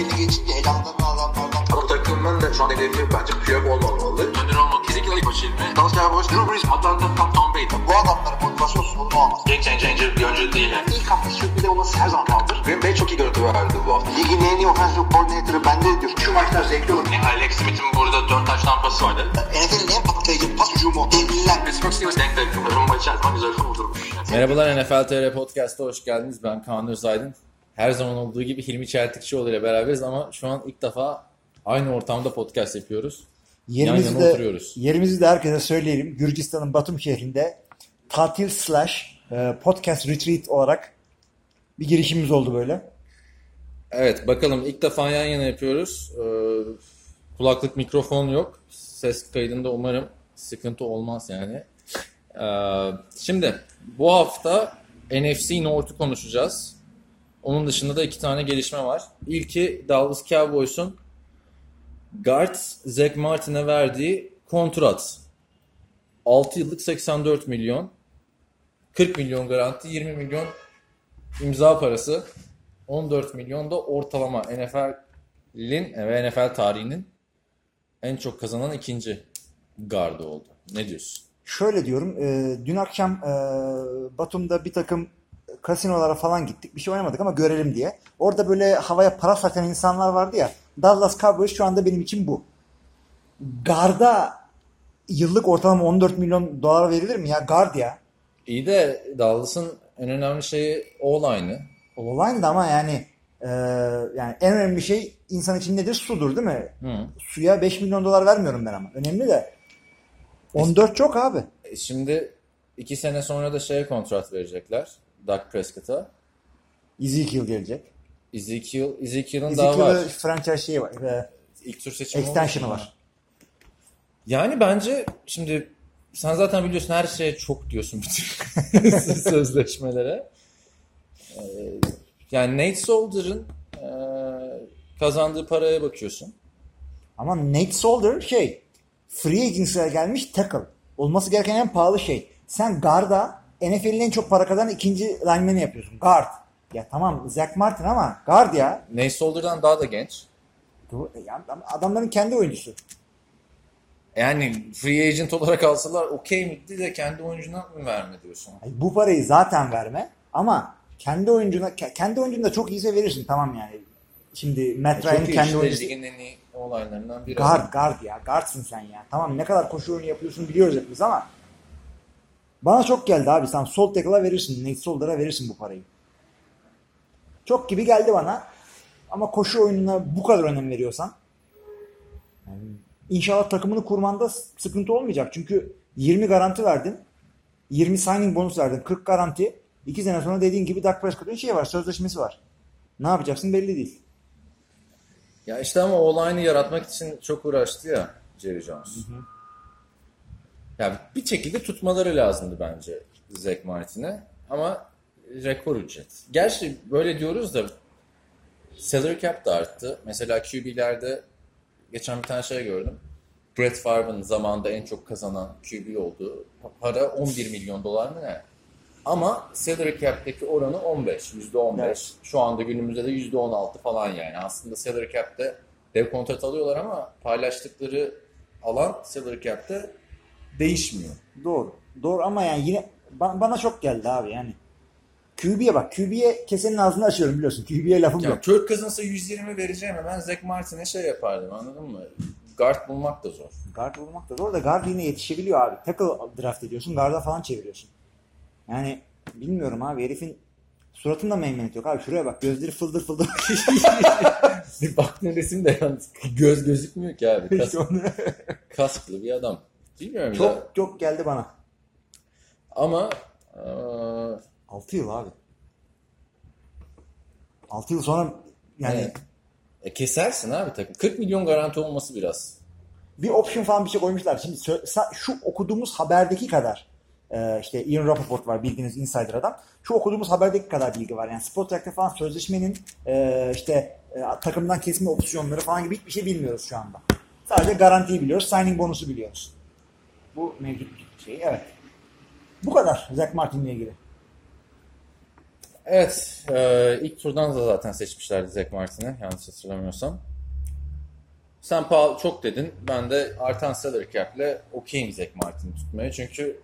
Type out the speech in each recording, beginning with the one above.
belli geçince elamdan adamlardan Ama takımın da şu an hedefi bence Piyok olmamalı. Önder olmak kesinlikle ilk başı ilmi. Dallas Cowboys, Drew Brees, Atlanta, Tom, Tom Brady. bu adamların motivasyon sorunu olmaz. Game changer bir oyuncu değil yani. İlk hafta sürpriz olması her zaman kaldır. Green Bay çok iyi görüntü verdi bu hafta. Ligin en iyi offensive coordinator'ı bende diyor. Şu maçlar zevkli olur. Yani Alex Smith'in burada 4 taş tampası vardı. NFL'in en patlayıcı pas hücumu. Devliler. Pittsburgh Steelers denk denk. Rumba içer zaman güzel kurdurmuş. Merhabalar NFL TR Podcast'a hoş geldiniz. Ben Kaan Özaydın. Her zaman olduğu gibi Hilmi Çeltikçioğlu ile beraberiz ama şu an ilk defa aynı ortamda podcast yapıyoruz. Yerimizi Yan yana de, oturuyoruz. yerimizi de herkese söyleyelim. Gürcistan'ın Batum şehrinde tatil slash e, podcast retreat olarak bir girişimimiz oldu böyle. Evet bakalım ilk defa yan yana yapıyoruz. Ee, kulaklık mikrofon yok. Ses kaydında umarım sıkıntı olmaz yani. Ee, şimdi bu hafta NFC North'u konuşacağız. Onun dışında da iki tane gelişme var. İlki Dallas Cowboys'un guard Zach Martin'e verdiği kontrat. 6 yıllık 84 milyon. 40 milyon garanti, 20 milyon imza parası. 14 milyon da ortalama NFL'in ve NFL tarihinin en çok kazanan ikinci gardı oldu. Ne diyorsun? Şöyle diyorum. e, dün akşam e, Batum'da bir takım kasinolara falan gittik. Bir şey oynamadık ama görelim diye. Orada böyle havaya para sakan insanlar vardı ya. Dallas Cowboys şu anda benim için bu. Garda yıllık ortalama 14 milyon dolar verilir mi ya? Gard ya. İyi de Dallas'ın en önemli şeyi O-line'ı. Online da ama yani e, yani en önemli şey insan için nedir? Sudur değil mi? Hı. Suya 5 milyon dolar vermiyorum ben ama. Önemli de. 14 çok abi. E Şimdi iki sene sonra da şeye kontrat verecekler. Dak Prescott'a. Ezekiel gelecek. Ezekiel, Ezekiel'ın daha Ezekiel'ın var. franchise şeyi var. E, İlk tur seçimi extension'ı olmuş. var. Yani bence şimdi sen zaten biliyorsun her şeye çok diyorsun bütün sözleşmelere. Ee, yani Nate Solder'ın e, kazandığı paraya bakıyorsun. Ama Nate Solder şey free agency'ye gelmiş tackle. Olması gereken en pahalı şey. Sen guard'a NFL'in en çok para kazanan ikinci lineman'i yapıyorsun. Guard. Ya tamam Zach Martin ama guard ya. Nate Solder'dan daha da genç. Ya Adamların kendi oyuncusu. Yani free agent olarak alsalar okey miydi de kendi oyuncuna mı verme diyorsun? Ay, bu parayı zaten verme ama kendi oyuncuna ke- kendi oyuncunu da çok iyiyse verirsin tamam yani. Şimdi Matt Ryan'ın kendi işte oyuncusu ligin en iyi olaylarından biri. guard guard ya guardsın sen ya. Tamam ne kadar koşu oyunu yapıyorsun biliyoruz hepimiz ama bana çok geldi abi sen sol tackle'a verirsin Nate Solder'a verirsin bu parayı. Çok gibi geldi bana ama koşu oyununa bu kadar önem veriyorsan yani inşallah takımını kurmanda sıkıntı olmayacak. Çünkü 20 garanti verdin. 20 signing bonus verdin. 40 garanti. 2 sene sonra dediğin gibi Dak Prescott'un şey var. Sözleşmesi var. Ne yapacaksın belli değil. Ya işte ama o olayını yaratmak için çok uğraştı ya Jerry Jones. Ya bir şekilde tutmaları lazımdı bence Zach Martin'e ama rekor ücret. Gerçi böyle diyoruz da salary cap da arttı. Mesela QB'lerde geçen bir tane şey gördüm. Brett Favre'ın zamanında en çok kazanan QB olduğu para 11 milyon dolar mı ne? Ama salary cap'teki oranı 15, %15. Evet. Şu anda günümüzde de %16 falan yani. Aslında salary cap'te dev kontrat alıyorlar ama paylaştıkları alan salary cap'te değişmiyor. Doğru. Doğru ama yani yine ba- bana çok geldi abi yani. QB'ye bak. QB'ye kesenin ağzını açıyorum biliyorsun. QB'ye lafım Ya yok. Kirk Cousins'a 120 vereceğim ben Zach Martin'e şey yapardım anladın mı? Guard bulmak da zor. Guard bulmak da zor da guard yine yetişebiliyor abi. Tackle draft ediyorsun. Guard'a falan çeviriyorsun. Yani bilmiyorum abi herifin suratında meymenet yok abi. Şuraya bak gözleri fıldır fıldır. Bir baktığın resim de yalnız göz gözükmüyor ki abi. Kas, kasklı bir adam. Bilmiyorum ya. çok çok geldi bana. Ama eee 6 yıl abi. 6 yıl sonra yani Evet. E kesersin abi takım. 40 milyon garanti olması biraz. bir option falan bir şey koymuşlar. Şimdi şu okuduğumuz haberdeki kadar e, işte Ian Rappaport var bildiğiniz insider adam. Şu okuduğumuz haberdeki kadar bilgi var. Yani Spotrack'ta falan sözleşmenin e, işte e, takımdan kesme opsiyonları falan gibi hiçbir şey bilmiyoruz şu anda. Sadece garantiyi biliyoruz. Signing bonusu biliyoruz. Bu mevcut şey. Evet. Bu kadar Zach Martin'le ilgili. Evet, e, ilk turdan da zaten seçmişlerdi Zach Martin'i yanlış hatırlamıyorsam. Sen Paul çok dedin. Ben de artan salary cap'le okeyim Zach Martin'i tutmaya. Çünkü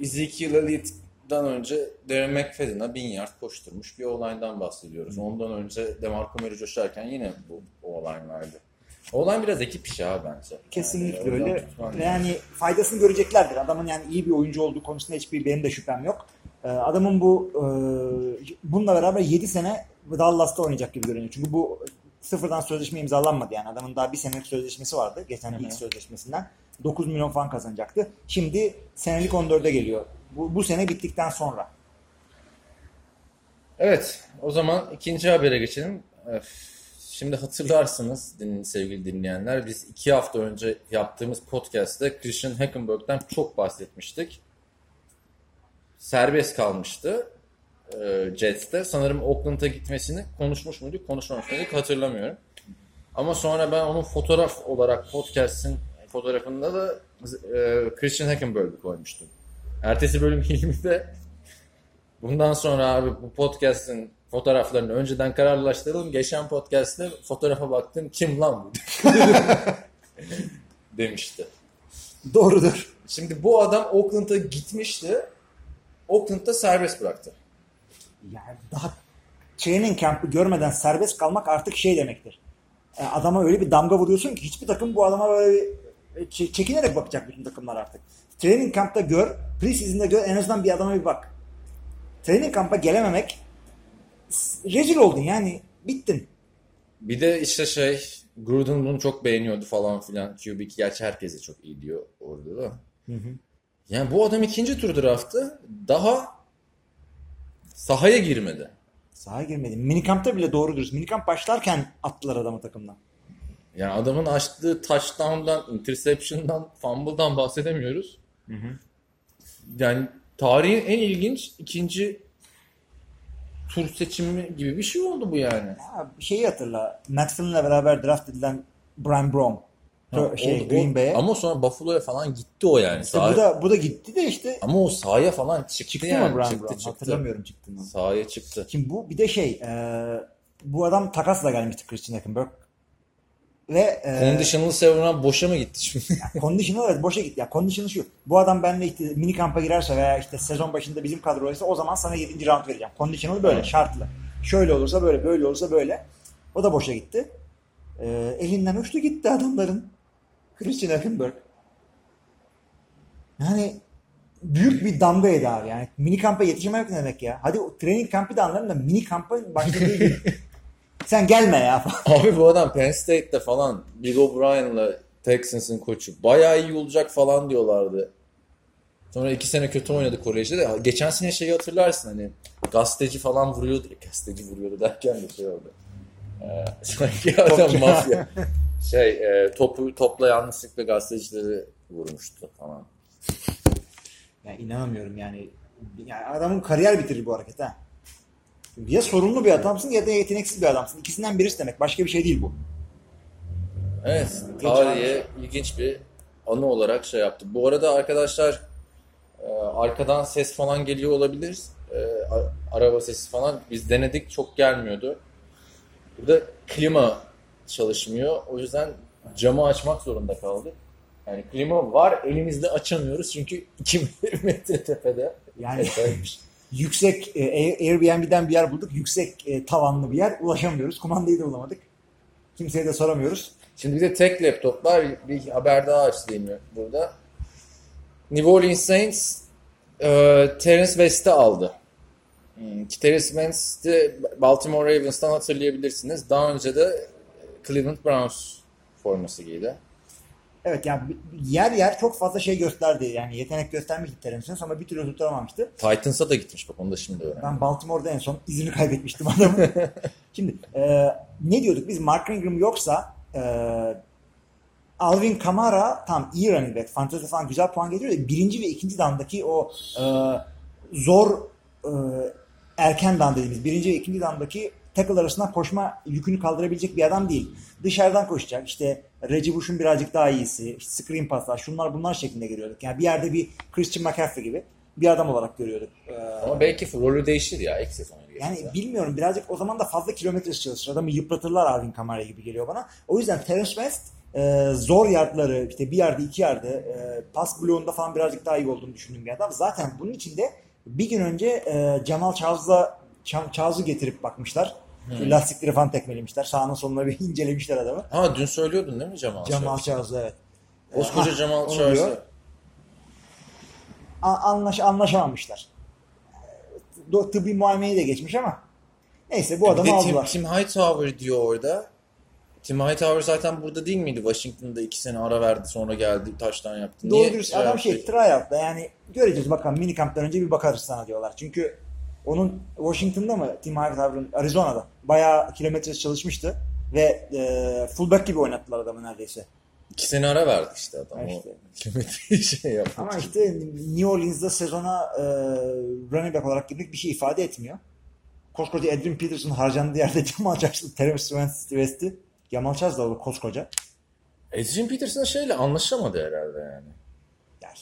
Ezekiel Elliott'dan önce Darren McFadden'a bin yard koşturmuş bir olaydan bahsediyoruz. Ondan önce DeMarco Murray coşarken yine bu o olay vardı. O olay biraz ekip işi abi bence. Kesinlikle Yani öyle. yani faydasını göreceklerdir. Adamın yani iyi bir oyuncu olduğu konusunda hiçbir benim de şüphem yok. Ee, Adamın bu e, bununla beraber 7 sene Dallas'ta oynayacak gibi görünüyor. Çünkü bu sıfırdan sözleşme imzalanmadı yani. Adamın daha bir senelik sözleşmesi vardı. Geçen ilk sözleşmesinden. 9 milyon falan kazanacaktı. Şimdi senelik 14'e geliyor. Bu, bu sene bittikten sonra. Evet, o zaman ikinci habere geçelim. Öf, Şimdi hatırlarsınız sevgili dinleyenler, biz iki hafta önce yaptığımız podcast'te Christian Hackenberg'den çok bahsetmiştik. Serbest kalmıştı e, Jets'te. Sanırım Oakland'a gitmesini konuşmuş muyduk, konuşmamış mıydık hatırlamıyorum. Ama sonra ben onun fotoğraf olarak podcast'in fotoğrafında da e, Christian Hackenberg'i koymuştum. Ertesi bölüm de Bundan sonra abi bu podcast'in fotoğraflarını önceden kararlaştıralım. Geçen podcast'te fotoğrafa baktım kim lan bu? demişti. Doğrudur. Şimdi bu adam Oakland'a gitmişti. Oakland'da serbest bıraktı. Yani daha training camp'ı görmeden serbest kalmak artık şey demektir. E, adama öyle bir damga vuruyorsun ki hiçbir takım bu adama böyle bir çe- çekinerek bakacak bütün takımlar artık. Training camp'ta gör, preseason'da gör en azından bir adama bir bak. Training camp'a gelememek rezil oldun yani bittin. Bir de işte şey Gruden bunu çok beğeniyordu falan filan. QB gerçi herkese çok iyi diyor orada da. Yani bu adam ikinci tur draftı daha sahaya girmedi. Sahaya girmedi. Minikamp'ta bile doğru dürüst. Minikamp başlarken attılar adamı takımdan. Yani adamın açtığı touchdown'dan, interception'dan, fumble'dan bahsedemiyoruz. Yani tarihin en ilginç ikinci tur seçimi gibi bir şey oldu bu yani. Ya, şeyi hatırla. Flynn'le beraber draft edilen Brian Brown. Ha, şey, o- Green Bay'e. Ama sonra Buffalo'ya falan gitti o yani. İşte Sahaya- bu da bu da gitti de işte Ama o sahaya falan çıktı, çıktı yani. mı Brian çıktı, Brown? çıktı. Hatırlamıyorum çıktığını. Sahaya çıktı. Şimdi bu bir de şey e, bu adam takasla gelmişti Christian Hackenberg. Ve e, Conditional savunan boşa mı gitti şimdi? conditional evet boşa gitti. Ya conditional şu. Bu adam benimle işte mini kampa girerse veya işte sezon başında bizim kadroysa o zaman sana 7. round vereceğim. Conditional böyle şartlı. Şöyle olursa böyle, böyle olursa böyle. O da boşa gitti. E, elinden uçtu gitti adamların. Christian Hackenberg. Yani büyük bir damgaydı abi. Yani mini kampa yetişemek ne demek ya? Hadi o training kampı da anlarım da mini kampın başladığı gibi. Sen gelme ya. Abi bu adam Penn State'te falan Bill O'Brien'la Texans'ın koçu bayağı iyi olacak falan diyorlardı. Sonra iki sene kötü oynadı kolejde de. Geçen sene şeyi hatırlarsın hani gazeteci falan vuruyordu. Gazeteci vuruyordu derken de şey oldu. Ee, sanki adam mafya. Şey e, topu topla yanlışlıkla gazetecileri vurmuştu falan. Ya inanamıyorum yani. yani adamın kariyer bitirir bu hareket ha. Ya sorunlu bir adamsın ya da yeteneksiz bir adamsın. İkisinden birisi demek. Başka bir şey değil bu. Evet, tarihe ilginç bir anı olarak şey yaptı. Bu arada arkadaşlar e, arkadan ses falan geliyor olabilir. E, araba sesi falan. Biz denedik çok gelmiyordu. Burada klima çalışmıyor. O yüzden camı açmak zorunda kaldık. Yani klima var elimizde açamıyoruz çünkü 2 metre tepede. Yani. Yüksek e, Airbnb'den bir yer bulduk. Yüksek e, tavanlı bir yer. Ulaşamıyoruz. Kumandayı da bulamadık. Kimseye de soramıyoruz. Şimdi bir de tek laptoplar bir haber daha açtım burada. New Orleans Saints e, Terence West'i aldı. Hmm, Terence West'i Baltimore Ravens'tan hatırlayabilirsiniz. Daha önce de Cleveland Browns forması giydi. Evet yani yer yer çok fazla şey gösterdi. Yani yetenek göstermişti Terence Ama bir türlü tutturamamıştı. Titans'a da gitmiş bak onu da şimdi öğrendim. Ben Baltimore'da en son izini kaybetmiştim adamın. Şimdi e, ne diyorduk biz Mark Ingram yoksa e, Alvin Kamara tam iyi running back. Fantezi falan güzel puan getiriyor da birinci ve ikinci dandaki o e, zor e, erken dan dediğimiz birinci ve ikinci dandaki tackle arasından koşma yükünü kaldırabilecek bir adam değil. Dışarıdan koşacak. İşte Reggie Bush'un birazcık daha iyisi. işte screen paslar şunlar bunlar şeklinde görüyorduk. Yani bir yerde bir Christian McCaffrey gibi. bir adam olarak görüyorduk. Ee, Ama belki rolü değişir ya ilk sezona yani bilmiyorum birazcık o zaman da fazla kilometresi çalışır. Adamı yıpratırlar Alvin Kamara gibi geliyor bana. O yüzden Terence West e, zor yardları işte bir yerde iki yerde e, pas bloğunda falan birazcık daha iyi olduğunu düşündüğüm bir adam. Zaten bunun için de bir gün önce e, Jamal Charles'la Charles'ı getirip bakmışlar. Lastikleri falan tekmelemişler. Sağına soluna bir incelemişler adamı. Ha dün söylüyordun değil mi Cemal? Charles? Charles evet. Koskoca Cemal. A- anlaş anlaşamamışlar. Tıbbi muayeneyi de geçmiş ama neyse bu adamı Tim, aldılar. Tim Hightower diyor orada. Tim Hightower zaten burada değil miydi? Washington'da iki sene ara verdi sonra geldi taştan yaptı. Doğru dürüst şey adam yaptı? şey tryout'ta yani göreceğiz bakalım minikamptan önce bir bakarız sana diyorlar. Çünkü onun Washington'da mı Tim Hightower'ın Arizona'da bayağı kilometresi çalışmıştı ve e, fullback gibi oynattılar adamı neredeyse. İki sene ara verdi işte adam. Ha işte. şey yaptı. Ama işte New Orleans'da sezona e, running back olarak girmek bir şey ifade etmiyor. Koskoca Adrian Peterson harcandığı yerde Jamal Charles'ı, Terence West'i Jamal Charles da olur koskoca. Adrian Peterson şeyle anlaşamadı herhalde yani.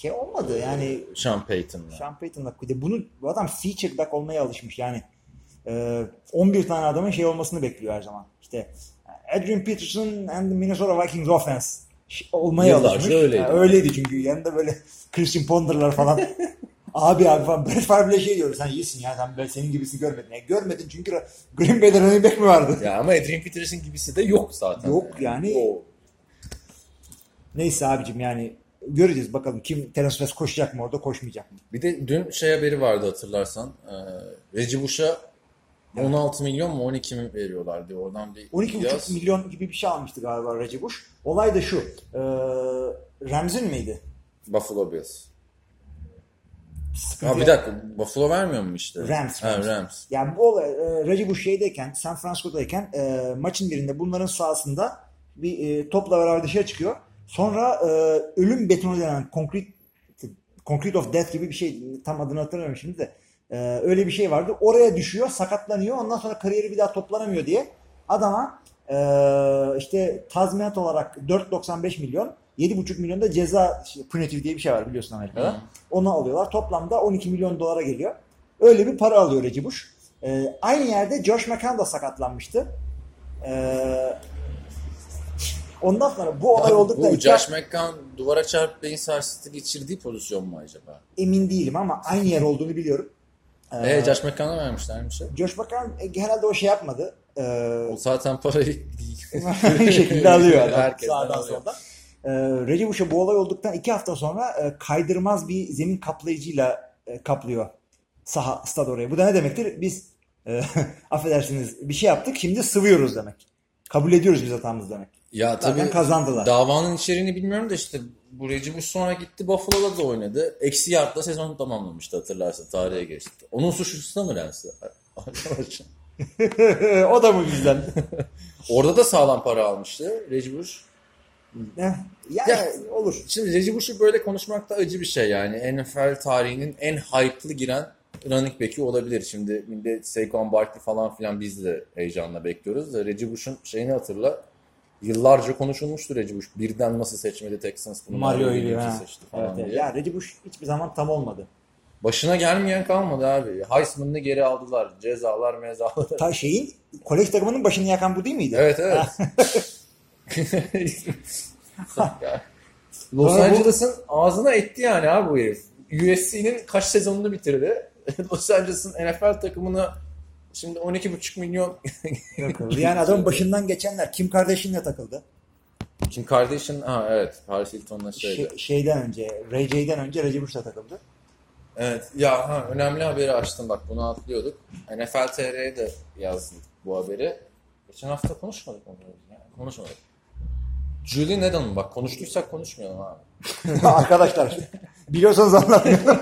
Şey olmadı yani Sean Payton'la. Sean Payton'la bunu bu adam feature back olmaya alışmış yani. Ee, 11 tane adamın şey olmasını bekliyor her zaman. İşte Adrian Peterson and the Minnesota Vikings offense olmaya Yıllarca alışmış. öyleydi. Ha, öyleydi çünkü yanında böyle Christian Ponder'lar falan. abi abi falan. Brett Favre bile şey diyor. Sen iyisin ya. Sen böyle senin gibisini görmedin. Yani görmedin çünkü Green Bay'de running back mi vardı? Ya ama Adrian Peterson gibisi de yok zaten. Yok yani. O Neyse abicim yani göreceğiz bakalım kim Terence West koşacak mı orada koşmayacak mı? Bir de dün şey haberi vardı hatırlarsan. Ee, Reggie Bush'a 16 milyon mu 12 mi veriyorlar diye oradan bir 12,5 yaz. milyon gibi bir şey almıştı galiba Reggie Bush. Olay da şu. E, Rams'in miydi? Buffalo Bills. Sıkıntı Ha bir dakika Buffalo vermiyor mu işte? Rams. Ha Rams. Rams. Yani bu olay e, Reggie Bush şeydeyken San Francisco'dayken e, maçın birinde bunların sahasında bir e, topla beraber dışarı çıkıyor. Sonra e, ölüm betonu denen concrete concrete of death gibi bir şey tam adını hatırlamıyorum şimdi de e, öyle bir şey vardı. Oraya düşüyor, sakatlanıyor. Ondan sonra kariyeri bir daha toplanamıyor diye adama e, işte tazminat olarak 4.95 milyon 7.5 milyon da ceza şey, punitive diye bir şey var biliyorsun Amerika'da. Onu alıyorlar. Toplamda 12 milyon dolara geliyor. Öyle bir para alıyor Reggie Bush. E, aynı yerde Josh McCown da sakatlanmıştı. E, ondan sonra bu olay olduktan Bu iki- Josh McCown duvara çarpıp beyin sarsıntısı geçirdiği pozisyon mu acaba? emin değilim ama aynı yer olduğunu biliyorum. Ee, Josh McCown'a vermişler bir şey. Josh McCown e, herhalde o şey yapmadı. Ee, O zaten parayı bir şekilde alıyor adam Herkesten sağdan soldan. Ee, Reggie Bush'a bu olay olduktan iki hafta sonra e, kaydırmaz bir zemin kaplayıcıyla e, kaplıyor saha stad orayı. Bu da ne demektir? Biz e, affedersiniz bir şey yaptık şimdi sıvıyoruz demek. Kabul ediyoruz biz hatamız demek. Ya Zaten tabii kazandılar. davanın içeriğini bilmiyorum da işte bu Reggie sonra gitti Buffalo'da da oynadı. Eksi yardla sezonu tamamlamıştı hatırlarsın tarihe geçti. Onun suçlusu da mı? Arkadaşım. o da mı bizden? Orada da sağlam para almıştı Reggie. Eh, yani Ya- olur. Şimdi Reggie Bush'u böyle konuşmak da acı bir şey yani. NFL tarihinin en hype'lı giren running back'i olabilir. Şimdi millet Saquon Barkley falan filan biz de heyecanla bekliyoruz da Reggie Bush'un şeyini hatırla. Yıllarca konuşulmuştu Reggie Bush. Birden nasıl seçmedi Texans bunu Mario Mario seçti falan Evet, evet. Ya Reggie Bush hiçbir zaman tam olmadı. Başına gelmeyen kalmadı abi. Heisman'ını geri aldılar. Cezalar mezalar. Ta şeyin kolej takımının başını yakan bu değil miydi? evet evet. Los Angeles'ın ağzına etti yani abi bu herif. USC'nin kaç sezonunu bitirdi. Los Angeles'ın NFL takımına şimdi 12,5 milyon. Yani adamın başından geçenler Kim Kardashian'la takıldı. Kim Kardashian ha evet Paris Hilton'la şeydi. Şey- şeyden önce, Ray J'den önce Reggie Bush'la takıldı. Evet ya ha, önemli haberi açtım bak bunu atlıyorduk. NFL TR'ye de yazdık bu haberi. Geçen hafta konuşmadık onu. Yani konuşmadık. Julian Edelman bak konuştuysak konuşmayalım abi. Arkadaşlar biliyorsanız anlatmıyorum.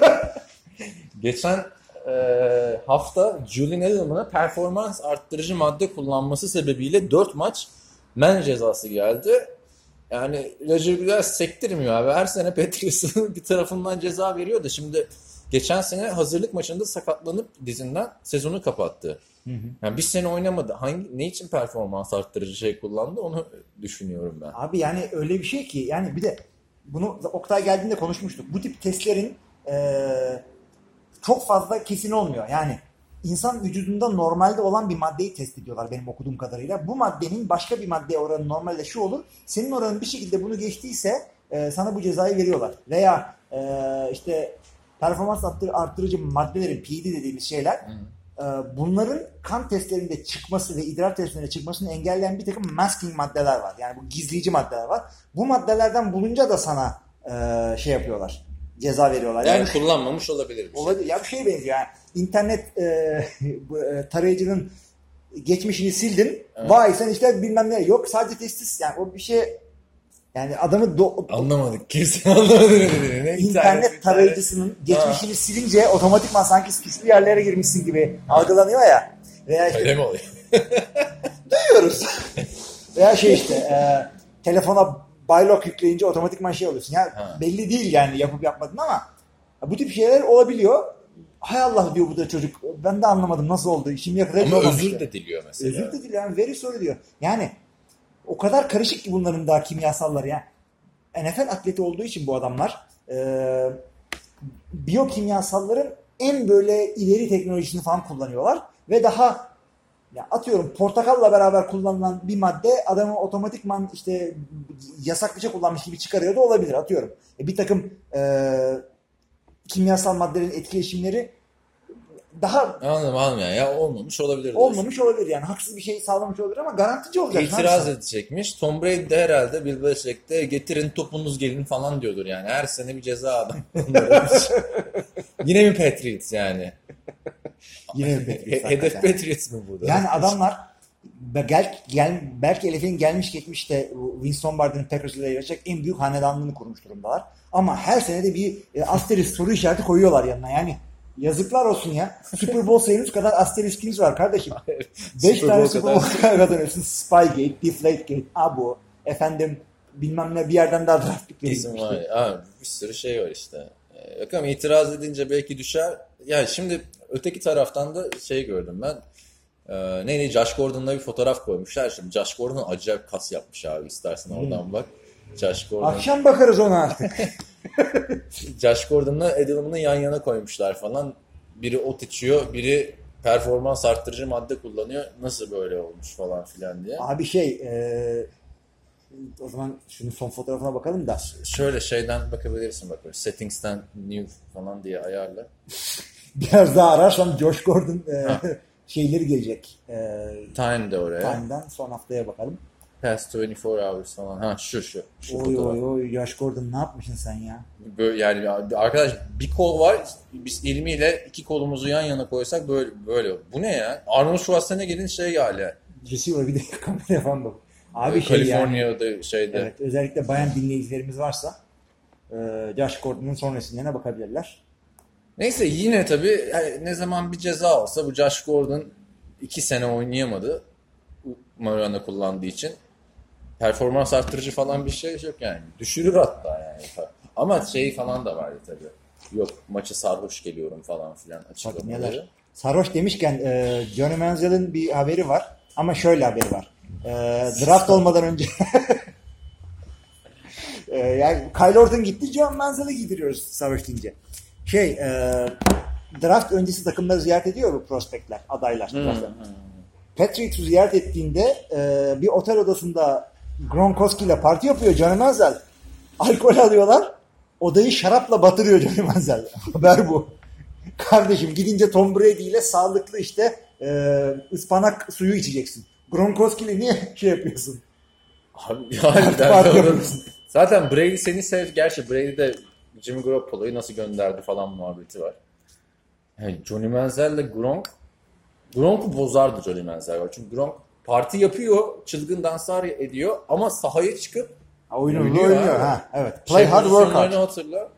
Geçen e, hafta Julian Edelman'a performans arttırıcı madde kullanması sebebiyle 4 maç men cezası geldi. Yani Roger biraz sektirmiyor abi. Her sene Patriots'ın bir tarafından ceza veriyor da şimdi geçen sene hazırlık maçında sakatlanıp dizinden sezonu kapattı. Yani bir sene oynamadı. Hangi ne için performans arttırıcı şey kullandı onu düşünüyorum ben. Abi yani öyle bir şey ki yani bir de bunu Oktay geldiğinde konuşmuştuk. Bu tip testlerin eee, çok fazla kesin olmuyor. Yani insan vücudunda normalde olan bir maddeyi test ediyorlar benim okuduğum kadarıyla. Bu maddenin başka bir maddeye oranı normalde şu olur. Senin oranın bir şekilde bunu geçtiyse e, sana bu cezayı veriyorlar. Veya e, işte performans arttır- arttırıcı maddelerin PD dediğimiz şeyler e, bunların kan testlerinde çıkması ve idrar testlerinde çıkmasını engelleyen bir takım masking maddeler var. Yani bu gizleyici maddeler var. Bu maddelerden bulunca da sana e, şey yapıyorlar. Ceza veriyorlar. Yani kullanmamış olabilir. bir şey. Olabilir. Ya bir şey benziyor yani. İnternet e, e, tarayıcının geçmişini sildin. Vay sen işte bilmem ne. Yok sadece testis. Yani o bir şey yani adamı do- Anlamadık. Kimse anlamadı ne dediğini. Ne internet tarayıcısının geçmişini silince otomatikman sanki suçlu yerlere girmişsin gibi algılanıyor ya. Veya işte Öyle mi oluyor? duyuyoruz. Veya şey işte e, telefona bylock yükleyince otomatikman şey oluyorsun. Ya Ha. belli değil yani yapıp yapmadın ama bu tip şeyler olabiliyor. Hay Allah diyor bu da çocuk. Ben de anlamadım nasıl oldu. Şimdi yakaladı. Ama özür de diliyor mesela. Özür de diliyor. Yani very sorry diyor. Yani o kadar karışık ki bunların daha kimyasalları ya. NFL atleti olduğu için bu adamlar e, biyokimyasalların en böyle ileri teknolojisini falan kullanıyorlar ve daha ya atıyorum portakalla beraber kullanılan bir madde adamı otomatikman işte yasak bir şey kullanmış gibi çıkarıyor da olabilir atıyorum. E, bir takım e, kimyasal maddelerin etkileşimleri daha Anladım anladım yani. Ya olmamış olabilir. diyorsun. olmamış olabilir yani haksız bir şey sağlamış olabilir ama garantici olacak. İtiraz edecekmiş. Tom Brady de herhalde Bill Belichick'te getirin topunuz gelin falan diyordur yani. Her sene bir ceza adam. Yine mi Patriots yani? Yine Patriots Hedef. Patriots mı burada? Yani adamlar gel, gel, belki Elif'in gelmiş geçmiş de Winston Lombardi'nin Packers ile yarışacak en büyük hanedanlığını kurmuş durumdalar. Ama her sene de bir e, asterisk soru işareti koyuyorlar yanına yani. Yazıklar olsun ya. Super Bowl sayınız kadar asteriskiniz var kardeşim. 5 Super tane Super Bowl kazanıyorsun. Spygate, Deflategate, Abu, efendim bilmem ne bir yerden daha draft pick verilmişti. Abi, bir sürü şey var işte. Yok ama itiraz edince belki düşer. Ya şimdi öteki taraftan da şey gördüm ben. Ee, neydi? Josh Gordon'la bir fotoğraf koymuşlar. Şimdi Josh Gordon acayip kas yapmış abi. İstersen oradan bak. Josh Gordon. Akşam bakarız ona artık. Josh Gordon'la Edelman'ı yan yana koymuşlar falan. Biri ot içiyor, biri performans arttırıcı madde kullanıyor. Nasıl böyle olmuş falan filan diye. Abi şey e, o zaman şunun son fotoğrafına bakalım da. Şöyle şeyden bakabilirsin bak. böyle Settings'ten new falan diye ayarla. Biraz daha ararsam Josh Gordon e, şeyleri gelecek. E, Time de oraya. Time'dan son haftaya bakalım. Past 24 hours falan. Ha şu şu. Şu Oy oy oy Josh Gordon ne yapmışsın sen ya? Böyle, yani arkadaş bir kol var. Biz ilmiyle iki kolumuzu yan yana koysak böyle böyle. Bu ne ya? Arnold Schwarzenegger'in şey hali. Receiver bir de kameraya falan bak. Abi şey yani. Şeyde. Evet özellikle bayan dinleyicilerimiz varsa e, Josh Gordon'un son resimlerine bakabilirler. Neyse yine tabii yani ne zaman bir ceza olsa bu Josh Gordon iki sene oynayamadı. Marijuana kullandığı için. Performans arttırıcı falan bir şey yok yani. Düşürür hatta yani. Ama şey falan da vardı tabii. Yok maçı sarhoş geliyorum falan filan açıklamaları. Sarhoş demişken e, Johnny Manziel'in bir haberi var. Ama şöyle haberi var. E, draft olmadan önce e, yani Kyle Orton gitti John Manziel'i giydiriyoruz sarhoş deyince. Şey e, draft öncesi takımları ziyaret ediyor bu prospektler, adaylar. drafttan. Patriots'u ziyaret ettiğinde e, bir otel odasında Gronkowski ile parti yapıyor Johnny Manziel. Alkol alıyorlar. Odayı şarapla batırıyor Johnny Manziel. Haber bu. Kardeşim gidince Tom Brady ile sağlıklı işte e, ıspanak suyu içeceksin. Gronkowski ile niye şey yapıyorsun? Abi Fark doğru. yapıyorsun. Zaten Brady seni sev. Gerçi Brady de Jimmy Garoppolo'yu nasıl gönderdi falan muhabbeti var. Yani Johnny Manziel ile Gronk Gronk'u bozardı Johnny Manziel. Çünkü Gronk parti yapıyor, çılgın danslar ediyor ama sahaya çıkıp oyunu Oynuyor oynuyor. abi. Ha, evet. Play şey hard work hard. hatırla.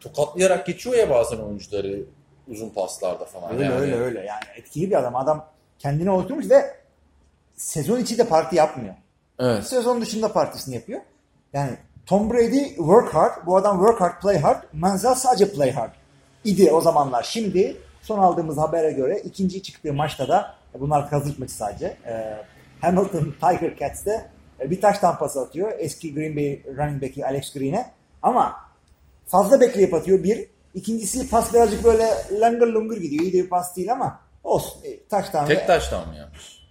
Tokatlayarak geçiyor ya bazen oyuncuları uzun paslarda falan. Öyle yani. öyle öyle yani etkili bir adam. Adam kendini oturmuş ve sezon içi de parti yapmıyor. Evet. Sezon dışında partisini yapıyor. Yani Tom Brady work hard. Bu adam work hard, play hard. Manziel sadece play hard. idi o zamanlar. Şimdi son aldığımız habere göre ikinci çıktığı maçta da e, bunlar kazık maçı sadece. e, Hamilton Tiger Cats'te e, bir taş tampası atıyor. Eski Green Bay running back'i Alex Green'e. Ama fazla bekleyip atıyor bir. İkincisi pas birazcık böyle langır lungur gidiyor. İyi de bir pas değil ama olsun. E, Taştan Tek taştan mı yapmış?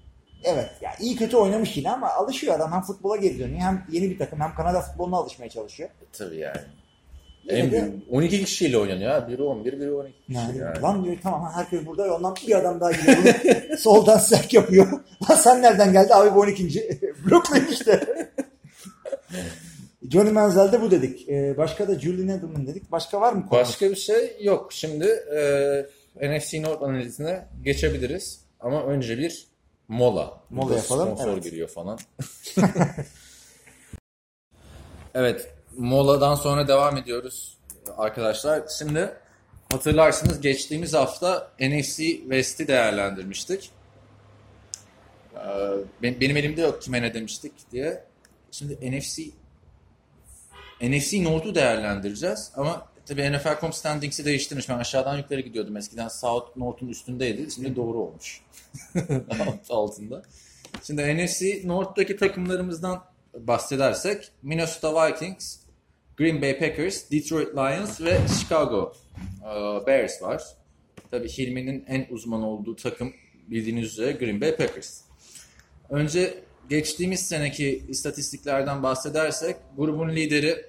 Evet ya iyi kötü oynamış yine ama alışıyor adam. Hem futbola geri dönüyor hem yeni bir takım hem Kanada futboluna alışmaya çalışıyor. E, tabii yani. Yine En de- büyük, 12 kişiyle oynanıyor ha. Biri 11, biri 12 kişi Yani, yani. lan diyor tamam herkes burada ondan bir adam daha geliyor. Soldan serk yapıyor. Lan sen nereden geldi? Abi bu 12. Brooklyn işte. Johnny Manziel'de bu dedik. Ee, başka da Julian Edelman dedik. Başka var mı? konu? Başka bir şey yok. Şimdi e, NFC North analizine geçebiliriz. Ama önce bir mola. Mola Burada yapalım, Sponsor evet. giriyor falan. evet. Moladan sonra devam ediyoruz arkadaşlar. Şimdi hatırlarsınız geçtiğimiz hafta NFC West'i değerlendirmiştik. Ee, ben- Benim elimde yok kime ne demiştik diye. Şimdi NFC NFC North'u değerlendireceğiz ama tabii NFL.com standings'i değiştirmiş. Ben aşağıdan yukarı gidiyordum. Eskiden South North'un üstündeydi. Şimdi doğru olmuş. Alt- altında. Şimdi NFC North'taki takımlarımızdan bahsedersek Minnesota Vikings, Green Bay Packers, Detroit Lions ve Chicago e, Bears var. Tabii Hilmi'nin en uzman olduğu takım bildiğiniz üzere Green Bay Packers. Önce geçtiğimiz seneki istatistiklerden bahsedersek grubun lideri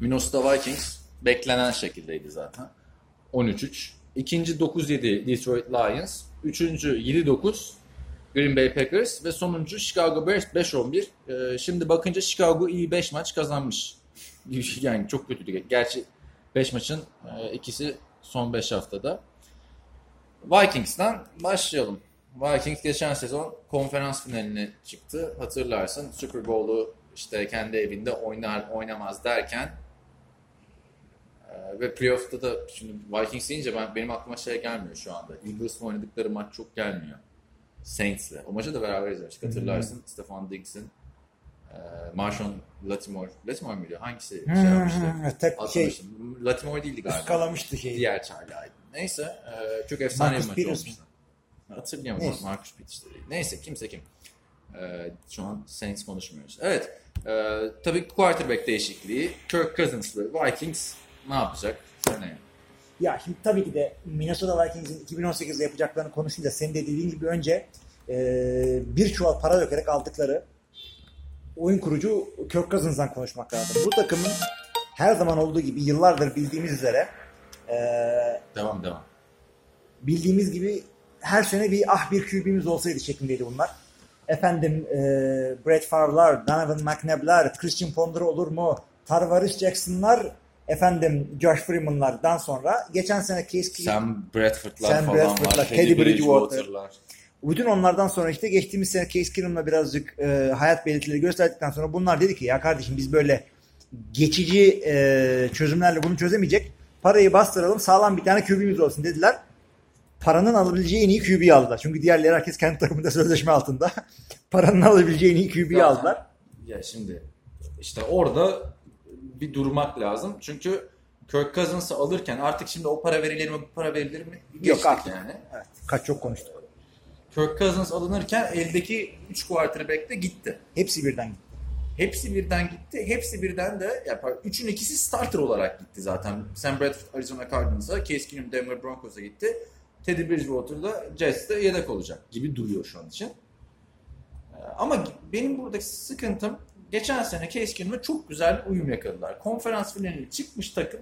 Minnesota Vikings beklenen şekildeydi zaten. 13-3. İkinci 9-7 Detroit Lions. Üçüncü 7-9 Green Bay Packers ve sonuncu Chicago Bears 5-11. Ee, şimdi bakınca Chicago iyi 5 maç kazanmış. Yani çok kötüydü. Gerçi 5 maçın e, ikisi son 5 haftada. Vikings'ten başlayalım. Vikings geçen sezon konferans finaline çıktı. Hatırlarsın Super Bowl'u işte kendi evinde oynar oynamaz derken e, ve playoff'ta da şimdi Vikings deyince ben benim aklıma şey gelmiyor şu anda. Eagles'la oynadıkları maç çok gelmiyor. Saints'le. O maçı da beraber izlemiştik. Hatırlarsın Stefan Diggs'in e, Marshawn Latimore. Latimore muydu? Hangisi şey yapmıştı? Hmm, tek şey. Latimore değildi galiba. ıskalamıştı şeyi. Diğer çaylağıydı. Neyse e, çok efsane Marcus bir maç Peters olmuştu. Hatırlayamadım. Neyse. Marcus Peters değil. Neyse kimse kim. E, şu an Saints konuşmuyoruz. Evet. E, tabii quarterback değişikliği. Kirk Cousins ve Vikings ne yapacak? Seneye. Ya şimdi tabii ki de Minnesota Vikings'in 2018'de yapacaklarını konuşunca senin de dediğin gibi önce e, bir çuval para dökerek aldıkları oyun kurucu Kirk Cousins'dan konuşmak lazım. Bu takımın her zaman olduğu gibi yıllardır bildiğimiz üzere e, Devam devam. bildiğimiz gibi her sene bir ah bir QB'miz olsaydı şeklindeydi bunlar. Efendim e, Brett Favre'lar, Donovan McNabb'lar, Christian Ponder olur mu? Tarvaris Jackson'lar, efendim Josh Freeman'lardan sonra geçen sene Case Keenum Sam Bradford'lar Sam falan Bradford'lar, var. Teddy Bridgewater. Bridgewater'lar. Bütün onlardan sonra işte geçtiğimiz sene Case Keenum'la birazcık e, hayat belirtileri gösterdikten sonra bunlar dedi ki ya kardeşim biz böyle geçici e, çözümlerle bunu çözemeyecek. Parayı bastıralım sağlam bir tane QB'miz olsun dediler. Paranın alabileceği en iyi QB'yi aldılar. Çünkü diğerleri herkes kendi takımında sözleşme altında. Paranın alabileceği en iyi QB'yi aldılar. Ya şimdi işte orada bir durmak lazım. Çünkü Kirk Cousins'ı alırken artık şimdi o para verilir mi bu para verilir mi? Geçtik artık. yani. Evet, kaç çok konuştuk. Kirk Cousins alınırken eldeki 3 quarterback de gitti. Hepsi birden gitti. Hepsi birden gitti. Hepsi birden de yapar. Üçün ikisi starter olarak gitti zaten. Sam Bradford Arizona Cardinals'a, Case Keenum Denver Broncos'a gitti. Teddy Bridgewater da Jets'te yedek olacak gibi duruyor şu an için. Ee, Ama benim buradaki sıkıntım geçen sene Keenum'la çok güzel uyum yakaladılar. Konferans finaline çıkmış takım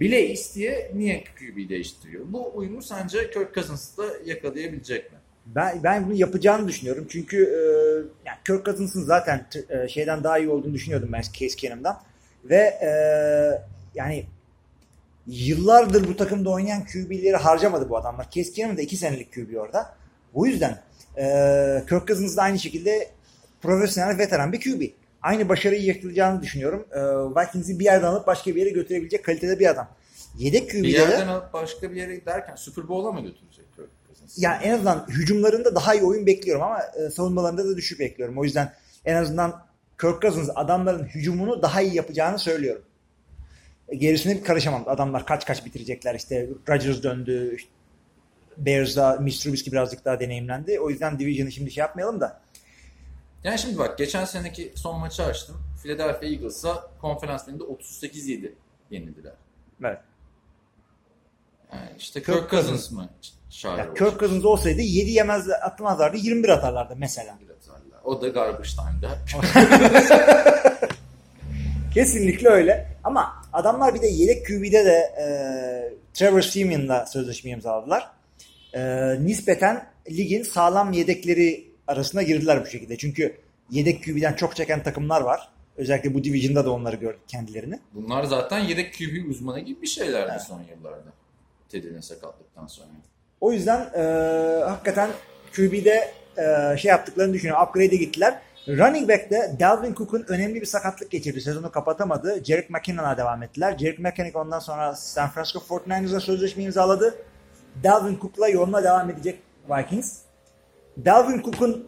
bile isteye niye QB değiştiriyor? Bu uyumu sence Kirk Cousins da yakalayabilecek mi? Ben ben bunu yapacağını düşünüyorum. Çünkü e, yani Kirk Cousins'ın zaten e, şeyden daha iyi olduğunu düşünüyordum ben Case Keenum'dan. Ve e, yani yıllardır bu takımda oynayan QB'leri harcamadı bu adamlar. Case Keenum da 2 senelik QB orada. Bu yüzden e, Kirk Cousins da aynı şekilde profesyonel veteran bir QB. Aynı başarıyı yakalayacağını düşünüyorum. E, Vikings'i bir yerden alıp başka bir yere götürebilecek kalitede bir adam. Yedek Bir QB'de yerden de alıp başka bir yere giderken Super Bowl'a mı götürecek Cousins? yani en azından hücumlarında daha iyi oyun bekliyorum ama e, savunmalarında da düşük bekliyorum. O yüzden en azından Kirk Cousins adamların hücumunu daha iyi yapacağını söylüyorum. E, Gerisine bir karışamam. Adamlar kaç kaç bitirecekler işte. Rodgers döndü. işte Bears'da Mitch Trubisky birazcık daha deneyimlendi. O yüzden Division'ı şimdi şey yapmayalım da. Yani şimdi bak geçen seneki son maçı açtım. Philadelphia Eagles'a konferans finalinde 38-7 yenildiler. Evet. Yani işte Kirk Kirk, Cousins mı şair Ya olacak? Kirk Cousins olsaydı 7 yemez atmazlardı 21 atarlardı mesela. O da garbage time'da. Kesinlikle öyle. Ama adamlar bir de yedek QB'de de e, Trevor Simeon'la sözleşme imzaladılar. E, nispeten ligin sağlam yedekleri arasına girdiler bu şekilde. Çünkü yedek QB'den çok çeken takımlar var. Özellikle bu division'da da onları gördük kendilerini. Bunlar zaten yedek QB uzmanı gibi bir şeylerdi son yıllarda. Teddy'nin sakatlıktan sonra. O yüzden e, hakikaten QB'de e, şey yaptıklarını düşünüyorum. Upgrade'e gittiler. Running back'te Dalvin Cook'un önemli bir sakatlık geçirdi. Sezonu kapatamadı. Jerick McKinnon'a devam ettiler. Jerick McKinnon ondan sonra San Francisco 49ers'a sözleşme imzaladı. Dalvin Cook'la yoluna devam edecek Vikings. Dalvin Cook'un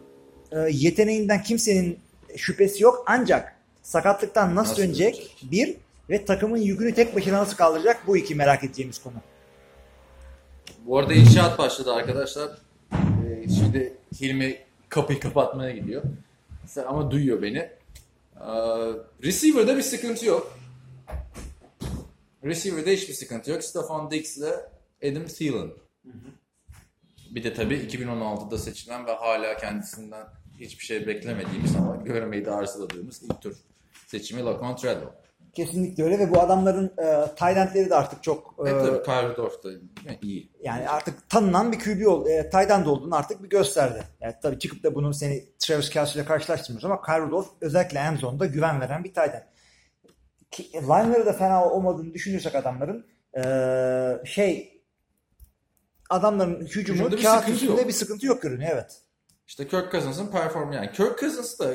e, yeteneğinden kimsenin şüphesi yok. Ancak sakatlıktan nasıl, Nasıl dönecek? dönecek? Bir ve takımın yükünü tek başına nasıl kaldıracak? Bu iki merak edeceğimiz konu. Bu arada inşaat başladı arkadaşlar. Ee, şimdi Hilmi kapıyı kapatmaya gidiyor. Ama duyuyor beni. Ee, receiver'da bir sıkıntı yok. Receiver'da hiçbir sıkıntı yok. Stefan Diggs ile Adam Thielen. Bir de tabii 2016'da seçilen ve hala kendisinden hiçbir şey beklemediğimiz ama görmeyi de arzuladığımız ilk tur seçimi Laquan Treadwell. Kesinlikle öyle ve bu adamların e, Taylandleri de artık çok e, E tabii Kyle Dorf da iyi. yani artık tanınan bir QB oldu. E, Tayland olduğunu artık bir gösterdi. Yani tabii çıkıp da bunun seni Travis Kelce ile karşılaştırmıyoruz ama Rudolph özellikle en zonda güven veren bir Tayland. Ki- Line'ları da fena olmadığını düşünürsek adamların e, şey adamların hücumu Hücumda bir kağıt sıkıntı üstünde yok. bir sıkıntı yok görünüyor evet. İşte Kirk Cousins'ın performu yani. Kirk Cousins da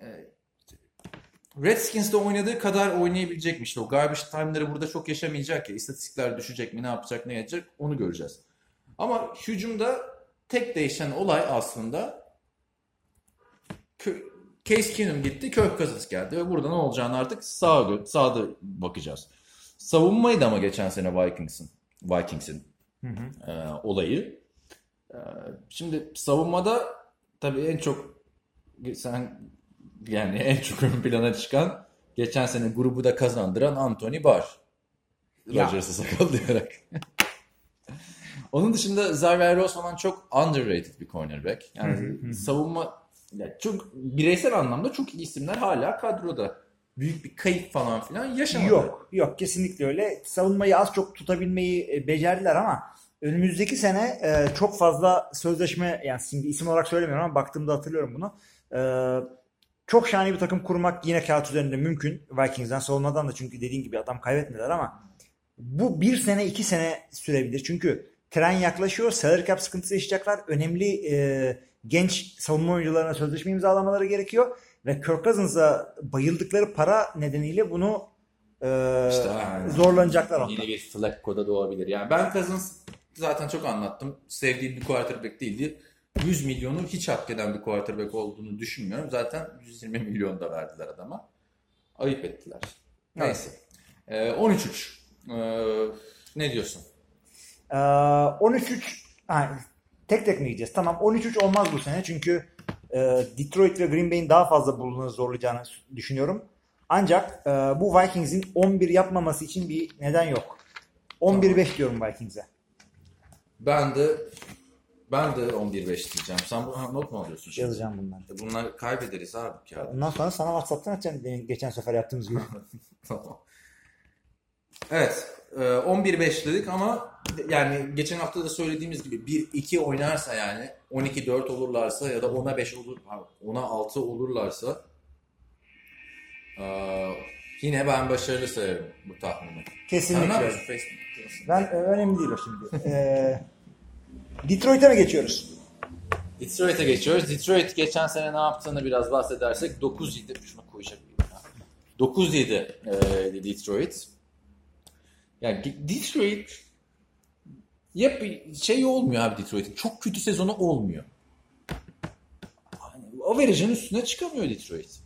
e, Redskins'te oynadığı kadar oynayabilecekmiş. O garbage time'ları burada çok yaşamayacak ya. İstatistikler düşecek mi, ne yapacak, ne edecek onu göreceğiz. Ama hücumda tek değişen olay aslında Case Keenum gitti, Kirk Cousins geldi ve burada ne olacağını artık sağa gö- sağda bakacağız. Savunmaydı ama geçen sene Vikings'in Vikings'in e, olayı. E, şimdi savunmada tabii en çok sen yani en çok ön plana çıkan geçen sene grubu da kazandıran Anthony Barr. Rodgers'ı sakallayarak. Onun dışında Xavier Rose falan çok underrated bir cornerback. Yani savunma yani çok bireysel anlamda çok iyi isimler hala kadroda. Büyük bir kayıp falan filan yaşamadı. Yok, yok kesinlikle öyle. Savunmayı az çok tutabilmeyi e, becerdiler ama önümüzdeki sene e, çok fazla sözleşme yani şimdi isim olarak söylemiyorum ama baktığımda hatırlıyorum bunu. E, çok şahane bir takım kurmak yine kağıt üzerinde mümkün. Vikings'den savunmadan da çünkü dediğin gibi adam kaybetmediler ama bu bir sene iki sene sürebilir. Çünkü tren yaklaşıyor. Salary cap sıkıntısı yaşayacaklar. Önemli e, genç savunma oyuncularına sözleşme imzalamaları gerekiyor. Ve Kirk Cousins'a bayıldıkları para nedeniyle bunu e, İşte aynen. zorlanacaklar onlar. Yine bir Flacco da doğabilir. Yani ben Cousins zaten çok anlattım. Sevdiğim bir quarterback değildi. 100 milyonu hiç hak eden bir quarterback olduğunu düşünmüyorum. Zaten 120 milyon da verdiler adama. Ayıp ettiler. Neyse. Ee, 13-3. Ee, ne diyorsun? Ee, 13-3 ha, tek tek mi gideceğiz? Tamam 13-3 olmaz bu sene çünkü e, Detroit ve Green Bay'in daha fazla bulunanı zorlayacağını düşünüyorum. Ancak e, bu Vikings'in 11 yapmaması için bir neden yok. 11-5 diyorum Vikings'e. Ben de ben de 11-5 diyeceğim. Sen bu not mu alıyorsun şimdi? Yazacağım bunları. Bunlar kaybederiz abi kağıdı. Ondan sonra sana WhatsApp'tan atacağım geçen sefer yaptığımız gibi. Tamam. Evet. e, 11-5 dedik ama yani geçen hafta da söylediğimiz gibi 1-2 oynarsa yani 12-4 olurlarsa ya da 10'a 5 olur, 10'a 6 olurlarsa e, yine ben başarılı sayarım bu tahmini. Kesinlikle. Ben e, önemli değil o şimdi. Ee, Detroit'e mi geçiyoruz? Detroit'e geçiyoruz. Detroit geçen sene ne yaptığını biraz bahsedersek 9-7 şunu koyacak mıyım ya? 9-7 e, Detroit. Yani Detroit yap şey olmuyor abi Detroit'in. Çok kötü sezonu olmuyor. Yani average'ın üstüne çıkamıyor Detroit.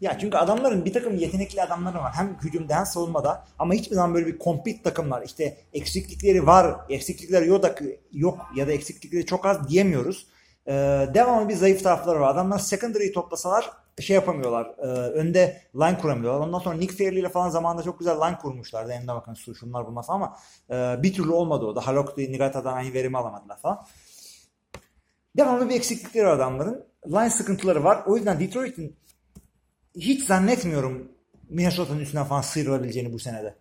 Ya çünkü adamların bir takım yetenekli adamları var. Hem hücumda hem savunmada. Ama hiçbir zaman böyle bir komplit takımlar. İşte eksiklikleri var, eksiklikleri yok, yok ya da eksiklikleri çok az diyemiyoruz. E, devamlı bir zayıf tarafları var. Adamlar secondary toplasalar şey yapamıyorlar. E, önde line kuramıyorlar. Ondan sonra Nick Fairley ile falan zamanında çok güzel line kurmuşlardı. Emre bakın su şunlar bunlar falan ama e, bir türlü olmadı o da. Halok Nigata'dan aynı verimi alamadılar falan. Devamlı bir eksiklikleri var adamların. Line sıkıntıları var. O yüzden Detroit'in hiç zannetmiyorum Minnesota'nın üstünden falan sıyrılabileceğini bu senede.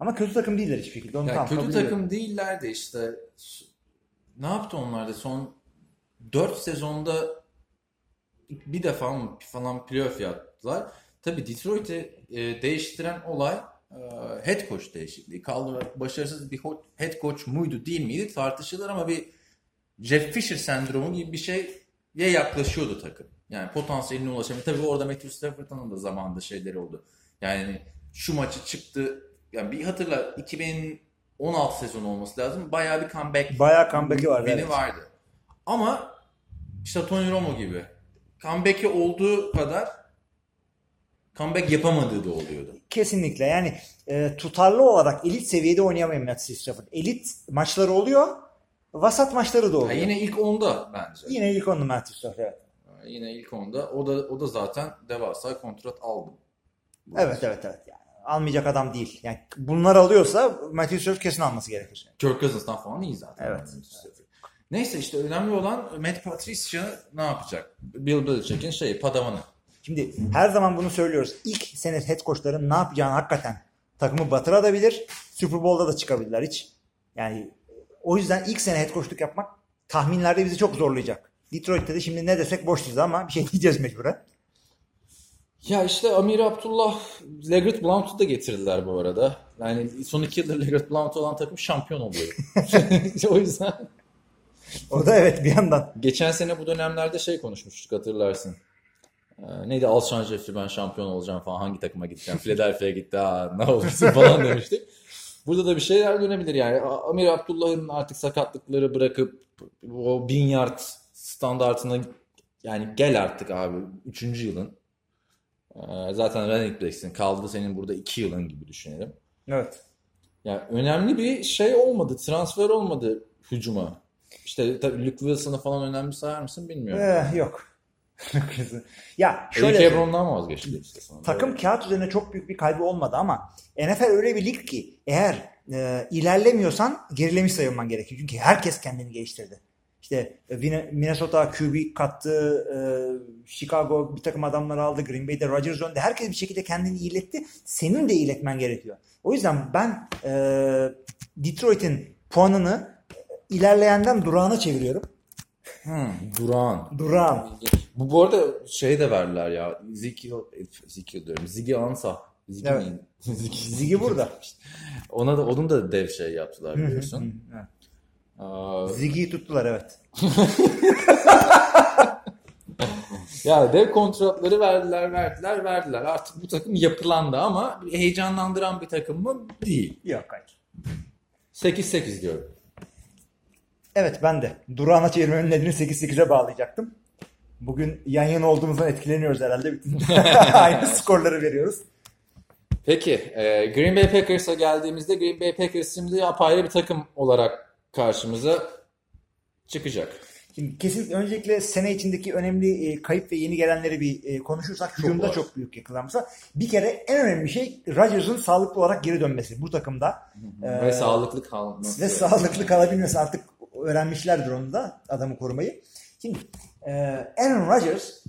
Ama kötü takım değiller hiçbir şekilde. Onu Ya kötü takım değiller de işte ne yaptı onlar da son 4 sezonda bir defa mı falan playoff yaptılar. Tabii Detroit'i e, değiştiren olay e, head coach değişikliği. Kaldı başarısız bir head coach muydu değil miydi tartışılır ama bir Jeff Fisher sendromu gibi bir şeye yaklaşıyordu takım. Yani potansiyeline ulaşamıyor. Tabii orada Matthew Stafford'ın da zamanında şeyleri oldu. Yani şu maçı çıktı. Yani bir hatırla 2016 sezonu olması lazım. Bayağı bir comeback Bayağı comeback'i vardı, beni evet. vardı. Ama işte Tony Romo gibi comeback'i olduğu kadar comeback yapamadığı da oluyordu. Kesinlikle yani e, tutarlı olarak elit seviyede oynayamayan Matthew Stafford. Elit maçları oluyor. Vasat maçları da Ya oluyor. yine ilk 10'da bence. Yine ilk onu Matthew Stafford. Evet. Yine ilk 10'da. O da o da zaten devasa kontrat aldı. Evet evet evet. Yani almayacak adam değil. Yani bunları alıyorsa Matthew Stafford kesin alması gerekir. Kirk Cousins'tan falan iyi zaten. Evet. Neyse işte önemli olan Matt Patricia ne yapacak? Bill Belichick'in şeyi padavanı. Şimdi her zaman bunu söylüyoruz. İlk sene head coachların ne yapacağını hakikaten takımı batırabilir. Super Bowl'da da çıkabilirler hiç. Yani o yüzden ilk sene head coachluk yapmak tahminlerde bizi çok zorlayacak. Detroit'te de şimdi ne desek boşuz ama bir şey diyeceğiz mecburen. Ya işte Amir Abdullah, Leggett Blount'u da getirdiler bu arada. Yani son iki yıldır Leggett Blount olan takım şampiyon oluyor. o yüzden O da evet bir yandan. geçen sene bu dönemlerde şey konuşmuştuk hatırlarsın. Ee, neydi Alshon Jeffrey ben şampiyon olacağım falan hangi takıma gideceğim? Philadelphia'ya gitti ha ne olursun falan demiştik. Burada da bir şeyler dönebilir yani. Amir Abdullah'ın artık sakatlıkları bırakıp o bin yard standartına yani gel artık abi. Üçüncü yılın. Ee, zaten running back'sin. Kaldı senin burada iki yılın gibi düşünelim. Evet. Yani önemli bir şey olmadı. Transfer olmadı hücuma. İşte tabii Luke Wilson'ı falan önemli sayar mısın bilmiyorum. Eh, yok. ya Şöyle şöyle Ebron'dan vazgeçti işte sonra. takım kağıt üzerine çok büyük bir kaybı olmadı ama NFL öyle bir lig ki eğer e, ilerlemiyorsan gerilemiş sayılman gerekiyor. Çünkü herkes kendini geliştirdi. İşte e, Minnesota QB kattı, e, Chicago bir takım adamlar aldı, Green Bay'de Rodgers döndü. Herkes bir şekilde kendini iyiletti. Senin de iyiletmen gerekiyor. O yüzden ben e, Detroit'in puanını ilerleyenden durağına çeviriyorum. Hmm, Duran. Durağan. Bu, bu arada şey de verdiler ya. Ezekiel, Ezekiel diyorum. Ziggy Ansah. Ziggy Evet. Ziggy. Ziggy burada. Ona da onun da dev şey yaptılar biliyorsun. Evet. Aa, Ziggy'yi tuttular evet. ya dev kontratları verdiler, verdiler, verdiler. Artık bu takım yapılandı ama heyecanlandıran bir takım mı? Değil. Yok hayır. 8-8 diyorum. Evet ben de. Durağına çevirmenin nedeni 8-8'e bağlayacaktım. Bugün yan yana olduğumuzdan etkileniyoruz herhalde. Bütün aynı skorları veriyoruz. Peki, e, Green Bay Packers'a geldiğimizde Green Bay Packers şimdi apayrı bir takım olarak karşımıza çıkacak. Şimdi kesin öncelikle sene içindeki önemli e, kayıp ve yeni gelenleri bir e, konuşursak hücumda çok büyük yıkılanmışlar. Bir kere en önemli şey Rodgers'ın sağlıklı olarak geri dönmesi bu takımda. Ee, Ve sağlıklı kalması. ve sağlıklı kalabilmesi artık öğrenmişlerdir onu da adamı korumayı. Şimdi e, Aaron Rodgers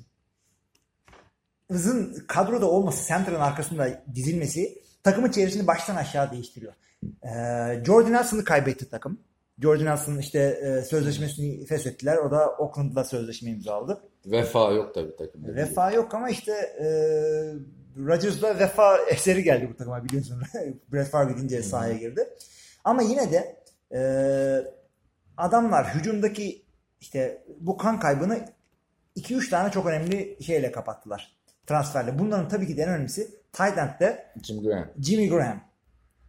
hızın kadroda olması, center'ın arkasında dizilmesi takımın çevresini baştan aşağı değiştiriyor. E, Jordan Nelson'ı kaybetti takım. Jordan Nelson işte e, sözleşmesini feshettiler. O da Oakland'da sözleşme imzaladı. Vefa yok tabii takımda. Vefa yok ama işte e, Rodgers'la vefa eseri geldi bu takıma biliyorsun. Brett Favre gidince sahaya girdi. Ama yine de e, adamlar hücumdaki işte bu kan kaybını 2-3 tane çok önemli şeyle kapattılar. Transferle. Bunların tabii ki de en önemlisi tight end'de Jim Graham. Jimmy Graham.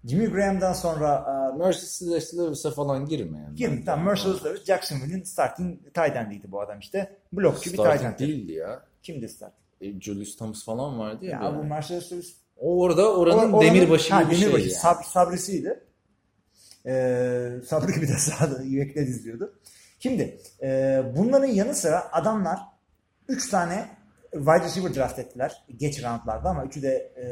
Jimmy Graham'dan sonra e, Mercedes Lewis'e falan girme yani. Girme. Tamam, Mercedes Lewis Jacksonville'in starting tight end'iydi bu adam işte. Blokçu bir tight end'di. değildi ya. Kimdi start? E, Julius Thomas falan vardı ya. Ya bu Mercedes Lewis O orada oranın Or- demirbaşı ha, gibi bir şey demirbaşı. yani. Sab- sabrisiydi. Ee, Sabri gibi de sağda yürekle dizliyordu. Şimdi e, bunların yanı sıra adamlar 3 tane wide receiver draft ettiler geç roundlarda ama üçü de e,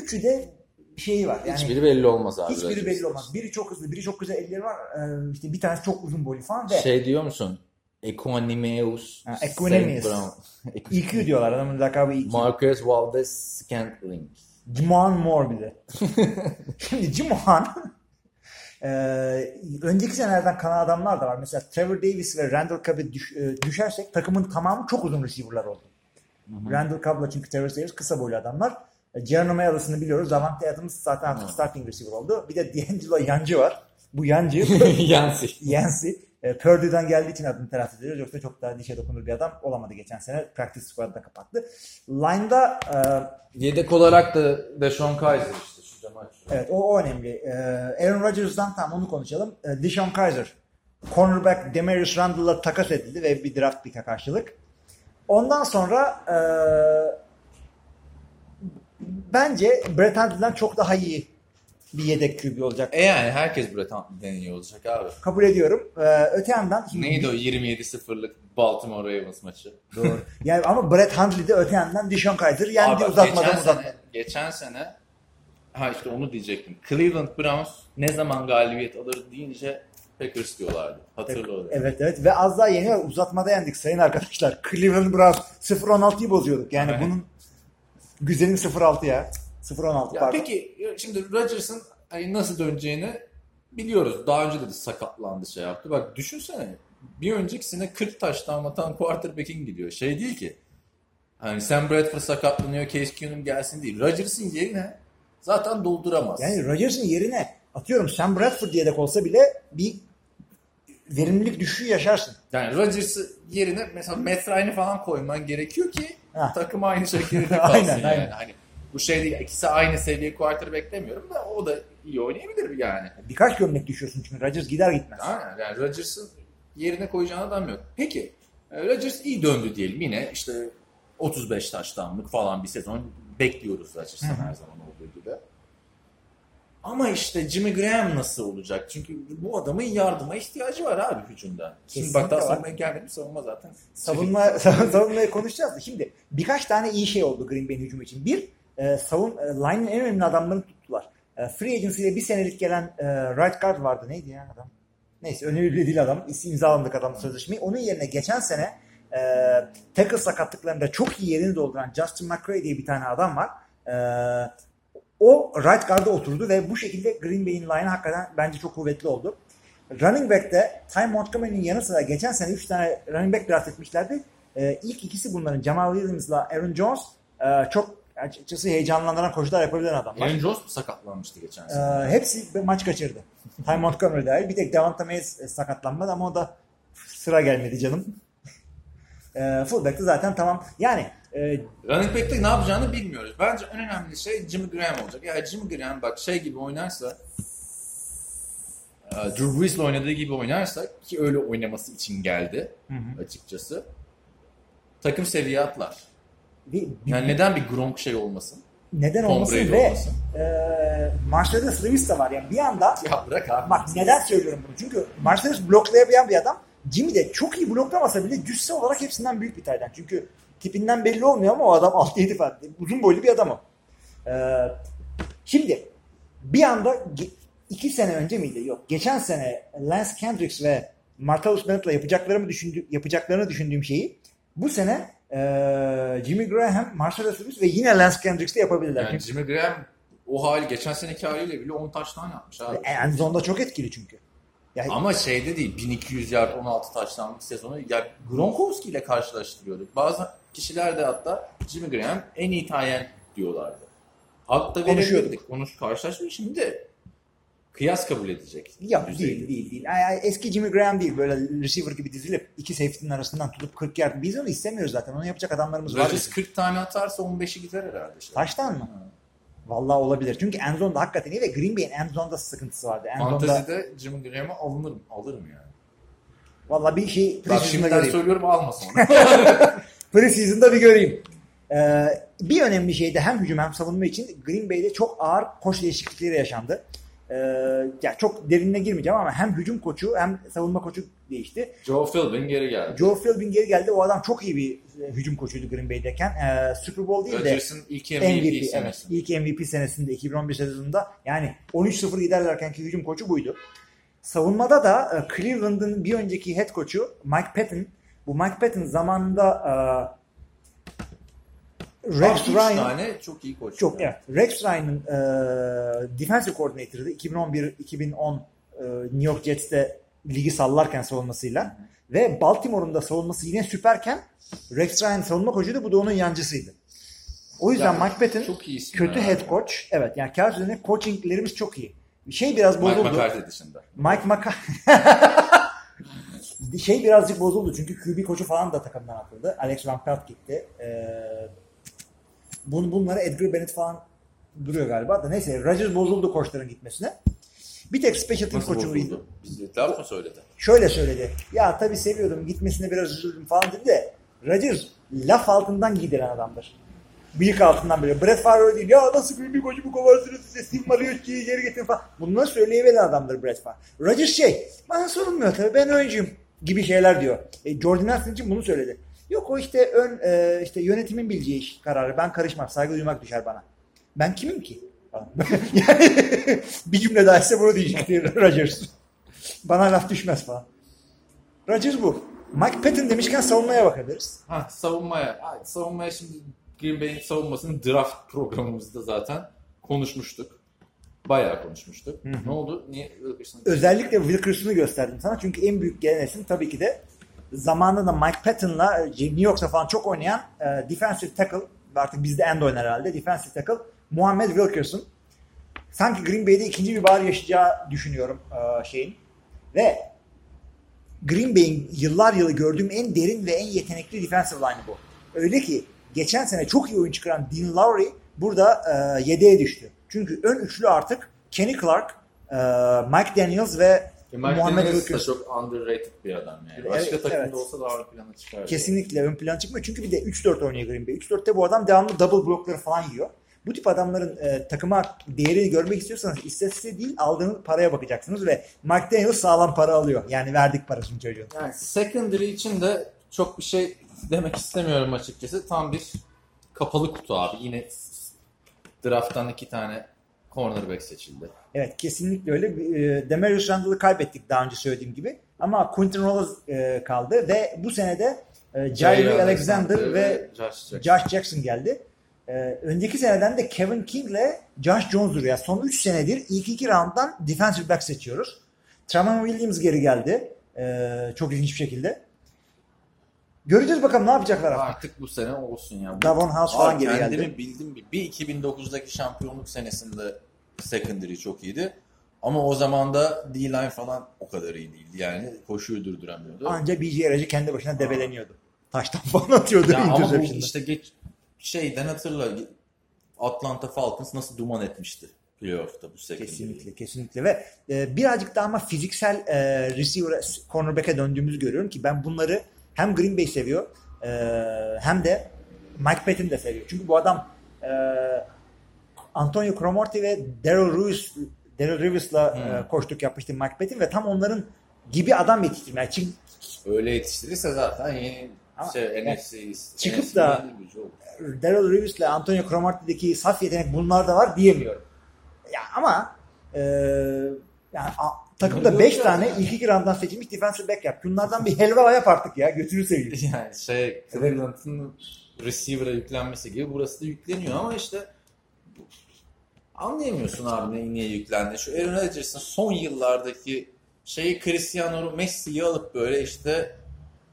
üçü de şeyi var. Yani Hiçbiri belli olmaz abi. hiçbiri belli olmaz. Biri çok hızlı, biri çok güzel elleri var. E, işte bir tanesi çok uzun boylu falan ve Şey diyor musun? Equanimeous. Ha, Brown. EQ diyorlar. Adamın lakabı EQ. Marcus Valdez Scantling. Juman Moore bir de. Şimdi Juman e, önceki senelerden kalan adamlar da var. Mesela Trevor Davis ve Randall Cobb'e düş, e, düşersek takımın tamamı çok uzun receiver'lar oldu. Randall Cobb'la çünkü Trevor Davis kısa boylu adamlar. E, Geronimo Allison'ı biliyoruz. Davante Adams zaten artık starting receiver oldu. Bir de D'Angelo Yancı var. Bu Yancı Yancy. Yancey e, Purdue'dan geldiği için adını telaffuz ediyoruz. Yoksa çok daha dişe dokunur bir adam olamadı geçen sene. Practice squad'da kapattı. Line'da e, Yedek olarak da Deshaun Kaiser Evet o, o önemli. Ee, Aaron Rodgers'dan tam onu konuşalım. Ee, Deshaun Kaiser. Cornerback Demarius Randall'la takas edildi ve bir draft pick'e karşılık. Ondan sonra e, bence Brett Hundley'den çok daha iyi bir yedek QB olacak. E yani herkes Brett Hundley'den iyi olacak abi. Kabul ediyorum. Ee, öte yandan Neydi o 27-0'lık Baltimore Ravens maçı? Doğru. yani ama Brett Hundley de öte yandan Deshaun Kaiser yendi Abi uzatmadan geçen uzatmadan. sene, geçen sene ha işte onu diyecektim. Cleveland Browns ne zaman galibiyet alır deyince Packers diyorlardı. Hatırla onu. Evet evet ve az daha yeni uzatmada yendik sayın arkadaşlar. Cleveland Browns 0-16'yı bozuyorduk. Yani Evet. bunun güzelin 0-6 ya. 0-16 Ya pardon. peki şimdi Rodgers'ın hani nasıl döneceğini biliyoruz. Daha önce de sakatlandı şey yaptı. Bak düşünsene bir önceki sene 40 taştan atan quarterback'in gidiyor. Şey değil ki. Hani Sam Bradford sakatlanıyor, Case Keenum gelsin değil. Rodgers'ın yerine zaten dolduramaz. Yani Rodgers'ın yerine atıyorum Sam Bradford yedek olsa bile bir verimlilik düşüşü yaşarsın. Yani Rodgers'ı yerine mesela Matt Ryan'ı falan koyman gerekiyor ki Ha. takım aynı şekilde kalsın Aynen, yani. aynen. Hani bu şey değil, ikisi aynı seviye quarterback demiyorum da o da iyi oynayabilir yani. Birkaç gömlek düşüyorsun çünkü Rodgers gider gitmez. Aynen yani Rodgers'ın yerine koyacağın adam yok. Peki e, Rodgers iyi döndü diyelim yine işte 35 taştanlık falan bir sezon bekliyoruz Rodgers'tan her zaman olduğu gibi. Ama işte Jimmy Graham nasıl olacak? Çünkü bu adamın yardıma ihtiyacı var abi hücumda. Şimdi Kesinlikle bak daha savunmaya gelmedim savunma zaten. Savunma, savunmaya konuşacağız da şimdi birkaç tane iyi şey oldu Green Bay'in hücumu için. Bir, e, savun, e, line'ın en önemli adamlarını tuttular. E, free agency ile bir senelik gelen e, right guard vardı. Neydi ya adam? Neyse önemli değil adam. İmzalandık adam sözleşmeyi. Onun yerine geçen sene e, tackle sakatlıklarında çok iyi yerini dolduran Justin McCray diye bir tane adam var. E, o right guard'a oturdu ve bu şekilde Green Bay'in line'ı hakikaten bence çok kuvvetli oldu. Running back'te Ty Montgomery'nin yanı sıra geçen sene 3 tane running back draft etmişlerdi. Ee, ilk ikisi bunların Jamal Williams'la Aaron Jones e, çok açıkçası heyecanlandıran koşular yapabilen adamlar. Aaron Jones mu sakatlanmıştı geçen Ee, sene? hepsi bir maç kaçırdı. Ty Montgomery dahil. Bir tek Devonta Mays e, sakatlanmadı ama o da sıra gelmedi canım. Ee, fullback'te zaten tamam. Yani e, Running back'te ne yapacağını bilmiyoruz. Bence en önemli şey Jimmy Graham olacak. Yani Jimmy Graham bak şey gibi oynarsa e, Drew Brees'le oynadığı gibi oynarsa ki öyle oynaması için geldi açıkçası. Takım seviye atlar. bir, bir- Yani neden bir Gronk şey olmasın? neden Tom olmasın Brady ve olmasın. e, Marcellus Lewis de var. Yani bir anda Ya bırak abi. Bak neden söylüyorum bunu? Çünkü Marcellus bloklayabilen bir adam. Jimmy de çok iyi bloklamasa bile cüsse olarak hepsinden büyük bir taydan. Çünkü tipinden belli olmuyor ama o adam 6-7 falan. Uzun boylu bir adam o. Ee, şimdi bir anda iki sene önce miydi? Yok. Geçen sene Lance Kendricks ve Martellus Bennett'la yapacaklarımı düşündü, yapacaklarını düşündüğüm şeyi bu sene ee, Jimmy Graham, Marcellus Lewis ve yine Lance Kendricks'le yapabilirler. Yani Jimmy Graham o hali geçen seneki haliyle bile 10 taştan yapmış abi. End zone'da çok etkili çünkü. Yani Ama şeyde değil 1200 yard 16 taştanlık sezonu ya Gronkowski ile karşılaştırıyorduk. Bazı kişiler de hatta Jimmy Graham en iyi tayen diyorlardı. Hakta Konuşuyorduk. Konuş karşılaşmıyor şimdi de kıyas kabul edecek. Düzeyde. değil değil değil. Yani eski Jimmy Graham değil böyle receiver gibi dizilip iki safety'nin arasından tutup 40 yard. Biz onu istemiyoruz zaten. Onu yapacak adamlarımız var. Rodgers 40 tane atarsa 15'i gider herhalde. Şey. Taştan mı? Vallahi olabilir. Çünkü end zone'da hakikaten iyi ve Green Bay'in end zone'da sıkıntısı vardı. End zone'da Fantezide Jimmy Graham'ı alınırım. Alırım yani. vallahi bir şey Bak şimdiden göreyim. söylüyorum alma sonra. Preseason'da bir göreyim. Ee, bir önemli şey de hem hücum hem savunma için Green Bay'de çok ağır koç değişiklikleri yaşandı. Ee, ya çok derinine girmeyeceğim ama hem hücum koçu hem savunma koçu değişti. Joe Philbin geri geldi. Joe Philbin geri geldi. O adam çok iyi bir e, hücum koçuydu Green Bay'deyken. E, Super Bowl değil de Rodgers'ın ilk MVP, MVP, evet. senesi. İlk MVP senesinde 2011 sezonunda yani 13-0 giderlerkenki hücum koçu buydu. Savunmada da e, Cleveland'ın bir önceki head koçu Mike Patton. Bu Mike Patton zamanında e, Rex Üç Ryan tane çok iyi koç. çok evet. Rex Ryan'ın e, defensive coordinator'ıydı. 2011-2010 e, New York Jets'te ligi sallarken savunmasıyla ve Baltimore'un da savunması yine süperken Rex Ryan savunma koçuydu. Bu da onun yancısıydı. O yüzden Yani Mike Patton kötü ya. head coach. Evet yani kağıt üzerinde coachinglerimiz çok iyi. Şey biraz Mike bozuldu. McCarthy dışında. Mike McCarthy şey birazcık bozuldu çünkü QB koçu falan da takımdan atıldı. Alex Van Pelt gitti. Ee, bun, bunlara Edgar Bennett falan duruyor galiba da neyse Rodgers bozuldu koçların gitmesine. Bir tek special team Nasıl koçu bozuldu? Bize laf mı söyledi? şöyle söyledi. Ya tabii seviyordum gitmesine biraz üzüldüm falan dedi de Rodgers laf altından gidiren adamdır. Bıyık altından böyle. Brett Favre öyle değil. Ya nasıl bir bir kocumu kovarsınız size Steve Mariucci'yi geri getirin falan. Bunları söyleyebilen adamdır Brett Favre. Rodgers şey bana sorulmuyor tabii ben oyuncuyum gibi şeyler diyor. E, Jordan Nelson için bunu söyledi. Yok o işte ön e, işte yönetimin bileceği iş kararı. Ben karışmam. Saygı duymak düşer bana. Ben kimim ki? Yani bir cümle daha ise bunu diyecekti Rodgers. Bana laf düşmez falan. Rodgers bu. Mike Patton demişken savunmaya bakabiliriz. Ha, savunmaya. Ha, savunmaya şimdi Green Bay'in savunmasının draft programımızda zaten konuşmuştuk. Bayağı konuşmuştuk. Ne oldu? Niye Wilkerson'ı Özellikle Wilkerson'ı gösterdim sana. Çünkü en büyük gelen isim tabii ki de zamanında Mike Patton'la New York'ta falan çok oynayan e, defensive tackle artık bizde end oynar herhalde defensive tackle Muhammed Wilkerson. Sanki Green Bay'de ikinci bir bahar yaşayacağı düşünüyorum e, şeyin. Ve Green Bay'in yıllar yılı gördüğüm en derin ve en yetenekli defensive line'ı bu. Öyle ki geçen sene çok iyi oyun çıkaran Dean Lowry burada e, yedeğe düştü. Çünkü ön üçlü artık Kenny Clark, e, Mike Daniels ve E, Mike Muhammed Daniels da çok underrated bir adam yani. Evet, Başka takımda evet. olsa daha ön plana çıkar. Kesinlikle ön plana çıkmıyor. Çünkü bir de 3-4 oynuyor Green Bay. 3-4'te bu adam devamlı double blockları falan yiyor. Bu tip adamların e, takıma değerini görmek istiyorsanız istatistiğe değil aldığınız paraya bakacaksınız ve Mike Daniels sağlam para alıyor. Yani verdik parasını çocuğun. Yani secondary için de çok bir şey demek istemiyorum açıkçası. Tam bir kapalı kutu abi. Yine drafttan iki tane cornerback seçildi. Evet kesinlikle öyle. E, Demarius Randall'ı kaybettik daha önce söylediğim gibi. Ama Quentin Rollins e, kaldı ve bu senede e, Jair Alexander ve Josh Jackson. Josh Jackson geldi. Ee, önceki seneden de Kevin King ile Josh Jones duruyor. Son 3 senedir ilk iki rounddan defensive back seçiyoruz. Tramon Williams geri geldi. Ee, çok ilginç bir şekilde. Göreceğiz bakalım ne yapacaklar artık. Artık bu sene olsun ya. Davon House falan geri kendimi geldi. bildim. Bir- Bir 2009'daki şampiyonluk senesinde secondary çok iyiydi. Ama o zaman da D-line falan o kadar iyi değildi. Yani koşuyu durduramıyordu. Anca BJ aracı kendi başına debeleniyordu. Taştan falan atıyordu Ya ama bu işte geç şeyden hatırla Atlanta Falcons nasıl duman etmişti playoff'ta bu secondary. Kesinlikle, kesinlikle ve e, birazcık daha ama fiziksel e, receiver, cornerback'e döndüğümüzü görüyorum ki ben bunları hem Green Bay seviyor e, hem de Mike Patton de seviyor. Çünkü bu adam e, Antonio Cromartie ve Daryl Lewis Daryl Revis'la e, koçluk yapmıştı Mike Patton ve tam onların gibi adam yetiştirmeye. Çünkü Öyle yetiştirirse zaten yeni Ama şey, yani NFC, çıkıp da- gücü olur. Daryl Revis'le Antonio Cromartie'deki saf yetenek bunlarda var diyemiyorum. Ya ama e, yani a- takımda Yok 5 ya. tane ilk iki rounddan seçilmiş defensive back yap. Bunlardan bir helva yap artık ya. Götünü seveyim. Yani şey Cleveland'ın receiver'a yüklenmesi gibi burası da yükleniyor ama işte anlayamıyorsun abi ne, niye yüklendi. Şu Aaron Rodgers'ın son yıllardaki şeyi Cristiano Messi'yi alıp böyle işte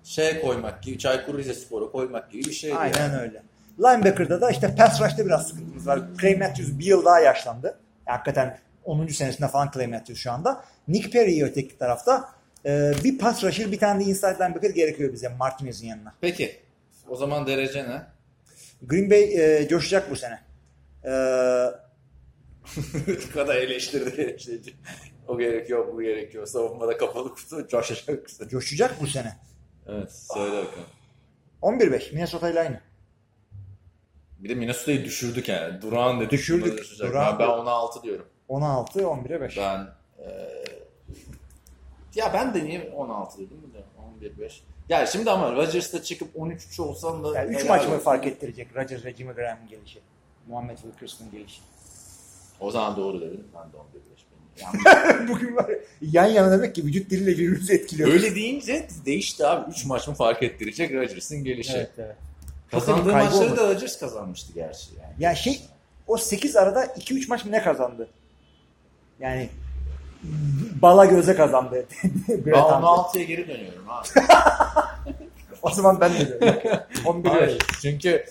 şeye koymak gibi, Çaykur Rizespor'a koymak gibi bir şeydi. Aynen yani. öyle. Linebacker'da da işte pass rush'ta biraz sıkıntımız var. Clay Matthews bir yıl daha yaşlandı. Hakikaten 10. senesinde falan Clay Matthews şu anda. Nick Perry'i öteki tarafta. Ee, bir pass rusher bir tane de inside linebacker gerekiyor bize Martinez'in yanına. Peki o zaman derece ne? Green Bay e, coşacak bu sene. Ee, kadar eleştirdi eleştirici. O gerekiyor, bu gerekiyor. Savunmada kapalı kutu coşacaksın. coşacak bu sene. Evet, söyle bakalım. 11-5 Minnesota ile aynı. Bir de Minnesota'yı düşürdük yani. Duran dedik. Düşürdük. Duran- ben, ben 16 diyorum. 16 11'e 5. Ben eee ya ben de niye 16 dedim de 11-5. Ya şimdi ama Rodgers'ta çıkıp 13-3 olsan da... Yani 3 helal maç mı fark ettirecek Rodgers ve Jimmy Graham'ın gelişi? Muhammed Wilkerson'ın gelişi. O zaman doğru dedim. Ben de 11-5 benim. Bugün var ya, yan yana demek ki vücut diliyle birbirimizi etkiliyor. Öyle deyince değişti abi. 3 maç mı fark ettirecek Rodgers'ın gelişi. Evet, evet. Kazandığı Kaybı maçları olmadı. da Rodgers kazanmıştı gerçi yani. Ya şey o 8 arada 2-3 maç mı ne kazandı? Yani bala göze kazandı. Ben Brett Hundley. 16'ya geri dönüyorum abi. O zaman ben de diyorum. 11 Hayır, çünkü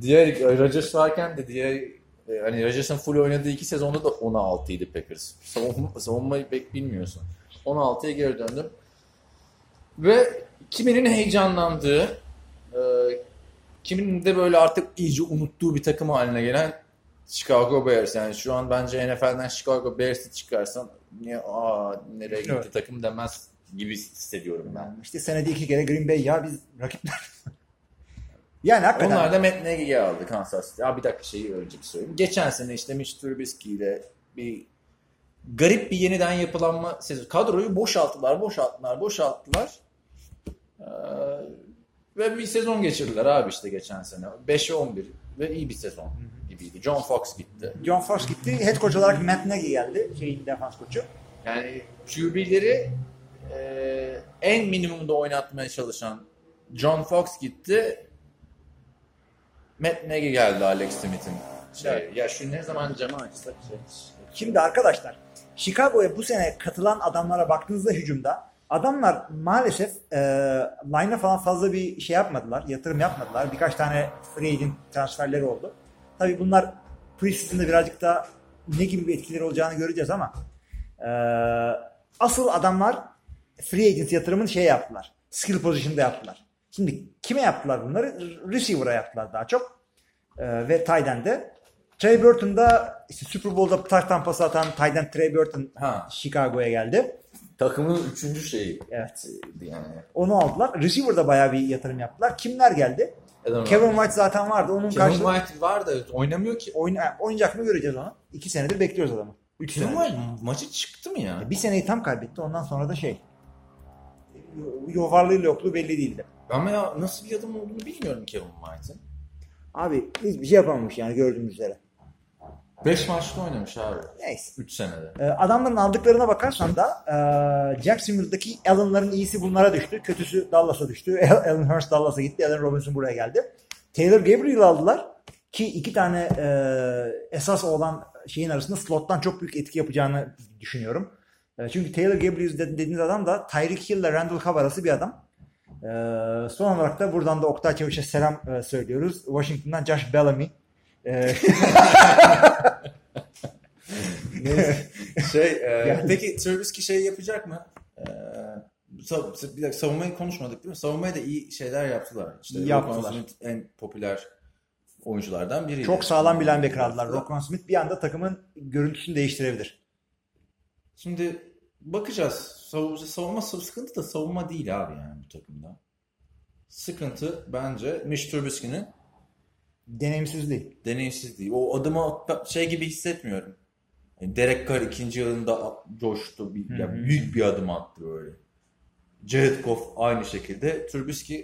diğer Rodgers varken de diğer e, hani Rodgers'ın full oynadığı iki sezonda da 16 idi Packers. Savunma, savunmayı pek bilmiyorsun. 16'ya geri döndüm. Ve kiminin heyecanlandığı, e, kiminin de böyle artık iyice unuttuğu bir takım haline gelen Chicago Bears. Yani şu an bence NFL'den Chicago Bears'i çıkarsan niye aa nereye gitti Evet. takım demez gibi hissediyorum ben. İşte senede iki kere Green Bay ya biz rakipler. Yani hakikaten. Onlar da Matt Nagy'yi aldı Kansas City. Ya bir dakika şeyi önce bir söyleyeyim. Geçen sene işte Mitch Trubisky ile bir garip bir yeniden yapılanma sezonu. Kadroyu boşalttılar, boşalttılar, boşalttılar. Ee, ve bir sezon geçirdiler abi işte geçen sene. 5'e 11 ve iyi bir sezon gibiydi. John Fox gitti. John Fox gitti. Head coach olarak Matt Nagy geldi. Şeyin defans koçu. Yani QB'leri e, en minimumda oynatmaya çalışan John Fox gitti. Matt Nagy geldi Alex Smith'in. Şey, Evet. Ya şu ne zaman camı açsak şey. Şimdi arkadaşlar Chicago'ya bu sene katılan adamlara baktığınızda hücumda adamlar maalesef e, line'a falan fazla bir şey yapmadılar. Yatırım yapmadılar. Birkaç tane free agent transferleri oldu. Tabii bunlar preseason'da birazcık da ne gibi bir etkileri olacağını göreceğiz ama e, asıl adamlar free agent yatırımını şey yaptılar. Skill position'da yaptılar. Şimdi kime yaptılar bunları? Receiver'a yaptılar daha çok. E, ve tight end'e. Trey Burton'da işte Super Bowl'da touchdown pası atan end Trey Burton Ha. Chicago'ya geldi. Takımın üçüncü şeyi. Evet. Yani. Onu aldılar. Receiver'da bayağı bir yatırım yaptılar. Kimler geldi? Adam Kevin White zaten vardı. Onun Kevin karşılığı White var da oynamıyor ki. oyna, oynayacak mı göreceğiz onu. İki senedir bekliyoruz adamı. Üç Kevin. White maçı çıktı mı ya? Bir seneyi tam kaybetti. Ondan sonra da şey yo- varlığıyla yokluğu belli değildi. Ama ya nasıl bir adam olduğunu bilmiyorum Kevin White'ın. Abi hiçbir şey yapamamış yani gördüğümüz üzere. 5 maçta oynamış abi. Neyse. 3 senede. Ee, adamların aldıklarına bakarsan da e, Jacksonville'daki Allen'ların iyisi bunlara düştü. Kötüsü Dallas'a düştü. Allen Hurst Dallas'a gitti. Allen Robinson buraya geldi. Taylor Gabriel aldılar. Ki iki tane e, esas olan şeyin arasında slottan çok büyük etki yapacağını düşünüyorum. E, çünkü Taylor Gabriel de- dediğiniz adam da Tyreek Hill ile Randall Cobb arası bir adam. E, son olarak da buradan da Oktay Çavuş'a selam e, söylüyoruz. Washington'dan Josh Bellamy. E, Şey, e, Yani- peki Trubisky şey yapacak mı? E, sav- bir dakika savunmayı konuşmadık değil mi? Savunmaya da iyi şeyler yaptılar. İşte Yaptılar. Smith en popüler oyunculardan biriydi. çok sağlam bir linebacker aldılar. Roquan Smith bir anda takımın görüntüsünü değiştirebilir. Şimdi bakacağız. Sav- savunma sıkıntı da savunma değil abi yani bu takımda. Sıkıntı bence Mitch Trubisky'nin Deneyimsizliği. deneyimsizliği. O adımı şey gibi hissetmiyorum. Yani Derek Carr ikinci yılında coştu. Bir, ya büyük bir adım attı böyle. Jared Goff aynı şekilde. Trubisky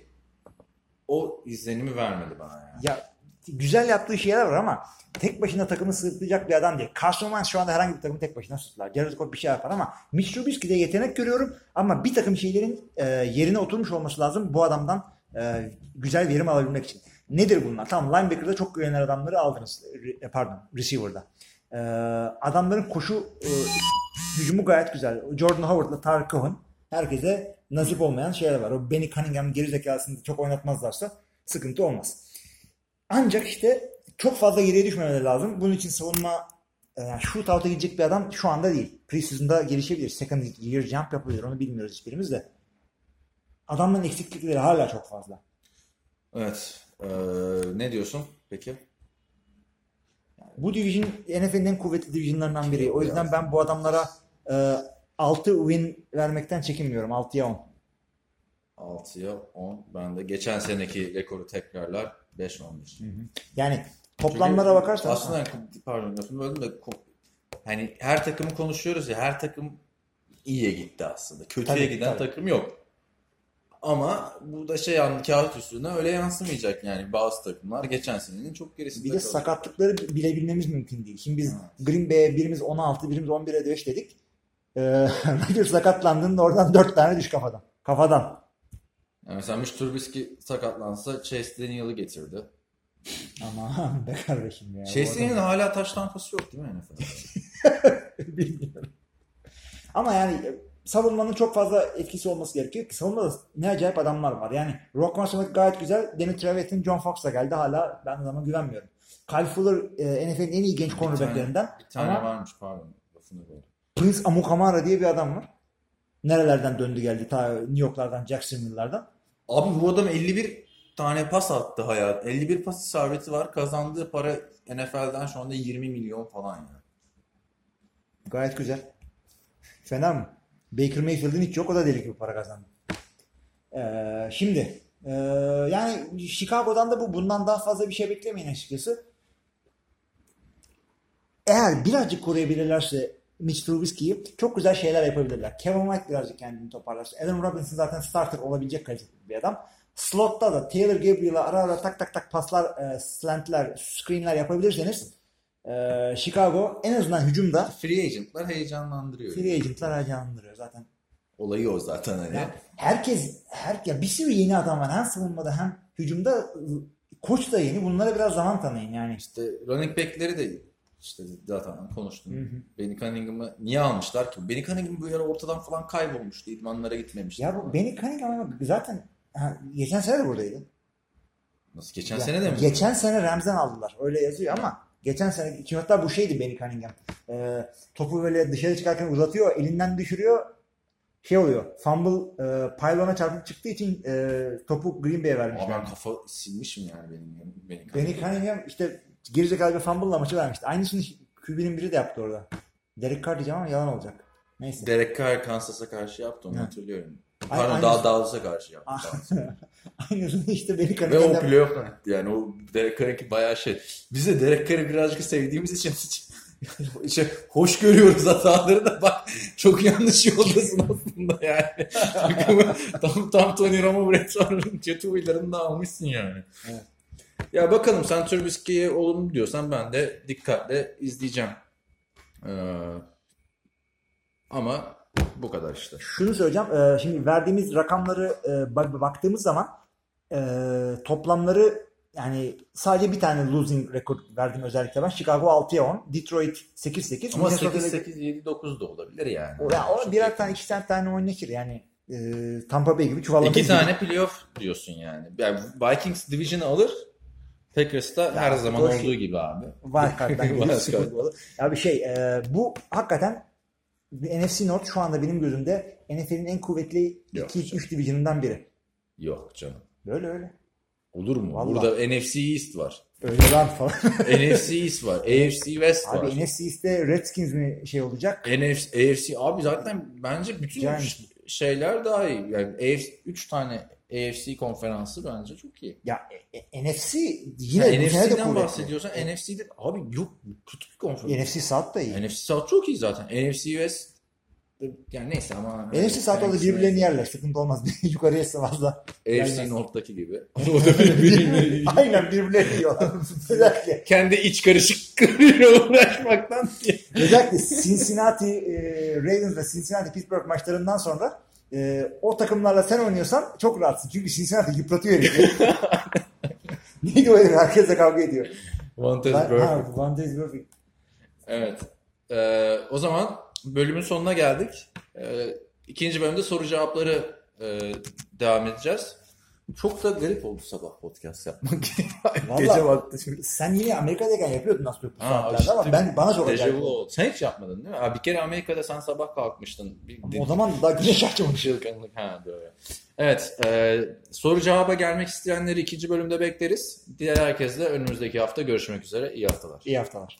o izlenimi vermedi bana yani. Ya güzel yaptığı şeyler var ama tek başına takımı sırtlayacak bir adam değil. Carson Wentz şu anda herhangi bir takımı tek başına sırtlar. Jared Goff bir şey yapar ama Mitch Trubisky'de yetenek görüyorum ama bir takım şeylerin e, yerine oturmuş olması lazım bu adamdan e, güzel verim alabilmek için. Nedir bunlar? Tamam linebacker'da çok güvenilen adamları aldınız. Re- e, pardon receiver'da. E, adamların koşu e, hücumu gayet güzel. Jordan Howard'la Tarık Cohen herkese nasip olmayan şeyler var. O Benny Cunningham'ın geri zekasını çok oynatmazlarsa sıkıntı olmaz. Ancak işte çok fazla geriye düşmemeleri lazım. Bunun için savunma e, yani shootout'a gidecek bir adam şu anda değil. Preseason'da gelişebilir. Second year jump yapabilir. Onu bilmiyoruz hiçbirimiz de. Adamların eksiklikleri hala çok fazla. Evet. Ee, ne diyorsun peki? Bu division NFL'in en kuvvetli divisionlarından biri. O yüzden ben bu adamlara e, 6 win vermekten çekinmiyorum. 6'ya 10. 6'ya 10. Ben de geçen seneki rekoru tekrarlar 5-11. Yani toplamlara Çünkü bakarsan aslında pardon lafını böldüm de hani her takımı konuşuyoruz ya her takım iyiye gitti aslında. Kötüye Tabii, giden tabii. takım yok. Ama bu da şey yani kağıt üstüne öyle yansımayacak yani bazı takımlar geçen senenin çok gerisinde Bir de kalacak. sakatlıkları bilebilmemiz mümkün değil. Şimdi biz Green Bay'e birimiz 16, birimiz 11'e 5 dedik. Ee, sakatlandığında oradan 4 tane düş kafadan. Kafadan. Yani mesela Mitch Trubisky sakatlansa Chase Daniel'ı getirdi. Aman be kardeşim ya. Chase Bu adam- Daniel'ın hala taş tampası yok değil mi NFL'de? Bilmiyorum. Ama yani e, savunmanın çok fazla etkisi olması gerekiyor. ki Savunmada ne acayip adamlar var. Yani Rock Smith gayet güzel. Danny Trevathan, John Fox da geldi. Hala ben adama güvenmiyorum. Kyle Fuller e, NFL'in en iyi genç cornerbacklerinden. Bir tane Ama varmış pardon. Prince Amukamara diye bir adam var. Nerelerden döndü geldi? Ta New York'lardan, Jacksonville'lardan. Abi bu adam 51 tane pas attı hayat. 51 pas isabeti var. Kazandığı para NFL'den şu anda 20 milyon falan ya. Gayet güzel. Fena mı? Baker Mayfield'in hiç yok. O da deli gibi para kazandı. Ee, şimdi ee, yani Chicago'dan da bu bundan daha fazla bir şey beklemeyin açıkçası. Eğer birazcık koruyabilirlerse Mitch Trubisky'yi çok güzel şeyler yapabilirler. Kevin White birazcık kendini toparlarsa. Adam Robinson zaten starter olabilecek kalitede bir adam. Slot'ta da Taylor Gabriel'a ara ara tak tak tak paslar, e, slantler, screenler yapabilirseniz e, Chicago en azından hücumda Free agentlar heyecanlandırıyor. free agentlar heyecanlandırıyor zaten. Olayı o zaten hani. Ya herkes, her, ya bir sürü yeni adam var. Hem savunmada hem hücumda koç da yeni. Bunlara biraz zaman tanıyın yani. İşte running back'leri de işte zaten konuştum. Benny Cunningham'ı niye almışlar ki? Benny Cunningham bu ara ortadan falan kaybolmuştu. İdmanlara gitmemişti. Ya bu Benny Cunningham zaten ha, geçen sene de buradaydı. Nasıl geçen Ya, sene de mi? Geçen sene Rams'den aldılar. Öyle yazıyor ama geçen sene ki hatta bu şeydi Benny Cunningham. Ee, topu böyle dışarı çıkarken uzatıyor, elinden düşürüyor. Şey oluyor. Fumble e, pylona çarpıp çıktığı için e, topu Green Bay'e Ama vermişler. ben kafa silmişim yani benim Benny Benny Cunningham. Cunningham işte gerizekalı bir fumble'la maçı vermişti. Aynısını QB'nin biri de yaptı orada. Derek Carr diyeceğim ama yalan olacak. Neyse. Derek Carr Kansas'a karşı yaptı onu Evet. hatırlıyorum. Pardon aynısı- daha Dallas'a karşı yaptı. Aynısını işte Benny Ve o Cunningham playoff etti yani. O Derek Carr'ınki bayağı şey. Biz de Derek Carr'ı birazcık sevdiğimiz için işte hoş görüyoruz hataları da bak çok yanlış yoldasın aslında yani. Takımı tam, tam Tony Romo, Brett Favre'ın kötü huylarını da almışsın yani. Evet. Ya bakalım sen Trubisky'ye olumlu diyorsan ben de dikkatle izleyeceğim. Ee, ama bu kadar işte. şunu söyleyeceğim. Ee, şimdi verdiğimiz rakamları e, bak- baktığımız zaman e, toplamları yani sadece bir tane losing rekor verdim özellikle ben. Chicago 6'ya 10. Detroit 8-8. Ama Minnesota'da- 8-8-7-9 da olabilir yani. O, ya, o birer tane iki tane tane oynatır yani. E, Tampa Bay gibi çuvallamayız. İki tane playoff diyorsun yani. yani Vikings Division'ı alır. Packers da her zaman olduğu gibi abi. Wildcard'dan geliyor. Ya bir şey e, bu hakikaten NFC North şu anda benim gözümde NFL'in en kuvvetli Yok 2-3 division'ından biri. Yok canım. Böyle öyle. Olur mu? Vallahi. Burada NFC East var. Öyle lan falan. NFC East var. AFC West var. Abi NFC East'te Redskins mi şey olacak? NFC, AFC abi zaten bence bütün ş- şeyler daha iyi. Yani AFC 3 tane AFC konferansı bence çok iyi. Ya e, e, NFC yine de NFC'den bahsediyorsan NFC'de abi yok kötü bir konferans. NFC South da iyi. NFC South çok iyi zaten. NFC West yani neyse ama NFC South'ta da birbirlerini yerler. Sıkıntı olmaz. Yukarıya fazla. AFC. North'taki gibi. O da birbirine Aynen birbirlerini yiyorlar. Özellikle, kendi iç karışıklarıyla uğraşmaktan özellikle Cincinnati e, Ravens ve Cincinnati Pittsburgh maçlarından sonra e, o takımlarla sen oynuyorsan çok rahatsın. Çünkü Cincinnati yıpratıyor herifi. Neydi o herif? Herkesle kavga ediyor. Vantage Ben, Burfict. ha, Van Dijk Burfict. Evet. Ee, o zaman bölümün sonuna geldik. Ee, ikinci bölümde soru cevapları e, devam edeceğiz. Çok da garip oldu sabah podcast yapmak. Vallahi- Gece vakti şimdi. Sen yine Amerika'dayken yapıyordun aslında bu Ha, işte ama ben bana çok Dejavu acayip oldu. Sen hiç yapmadın değil mi? Ha, bir kere Amerika'da sen sabah kalkmıştın. Bir, O zaman daha güneş açmamış. Ha doğru. Evet. e, soru cevaba gelmek isteyenleri ikinci bölümde bekleriz. Diğer herkesle önümüzdeki hafta görüşmek üzere. İyi haftalar. İyi haftalar.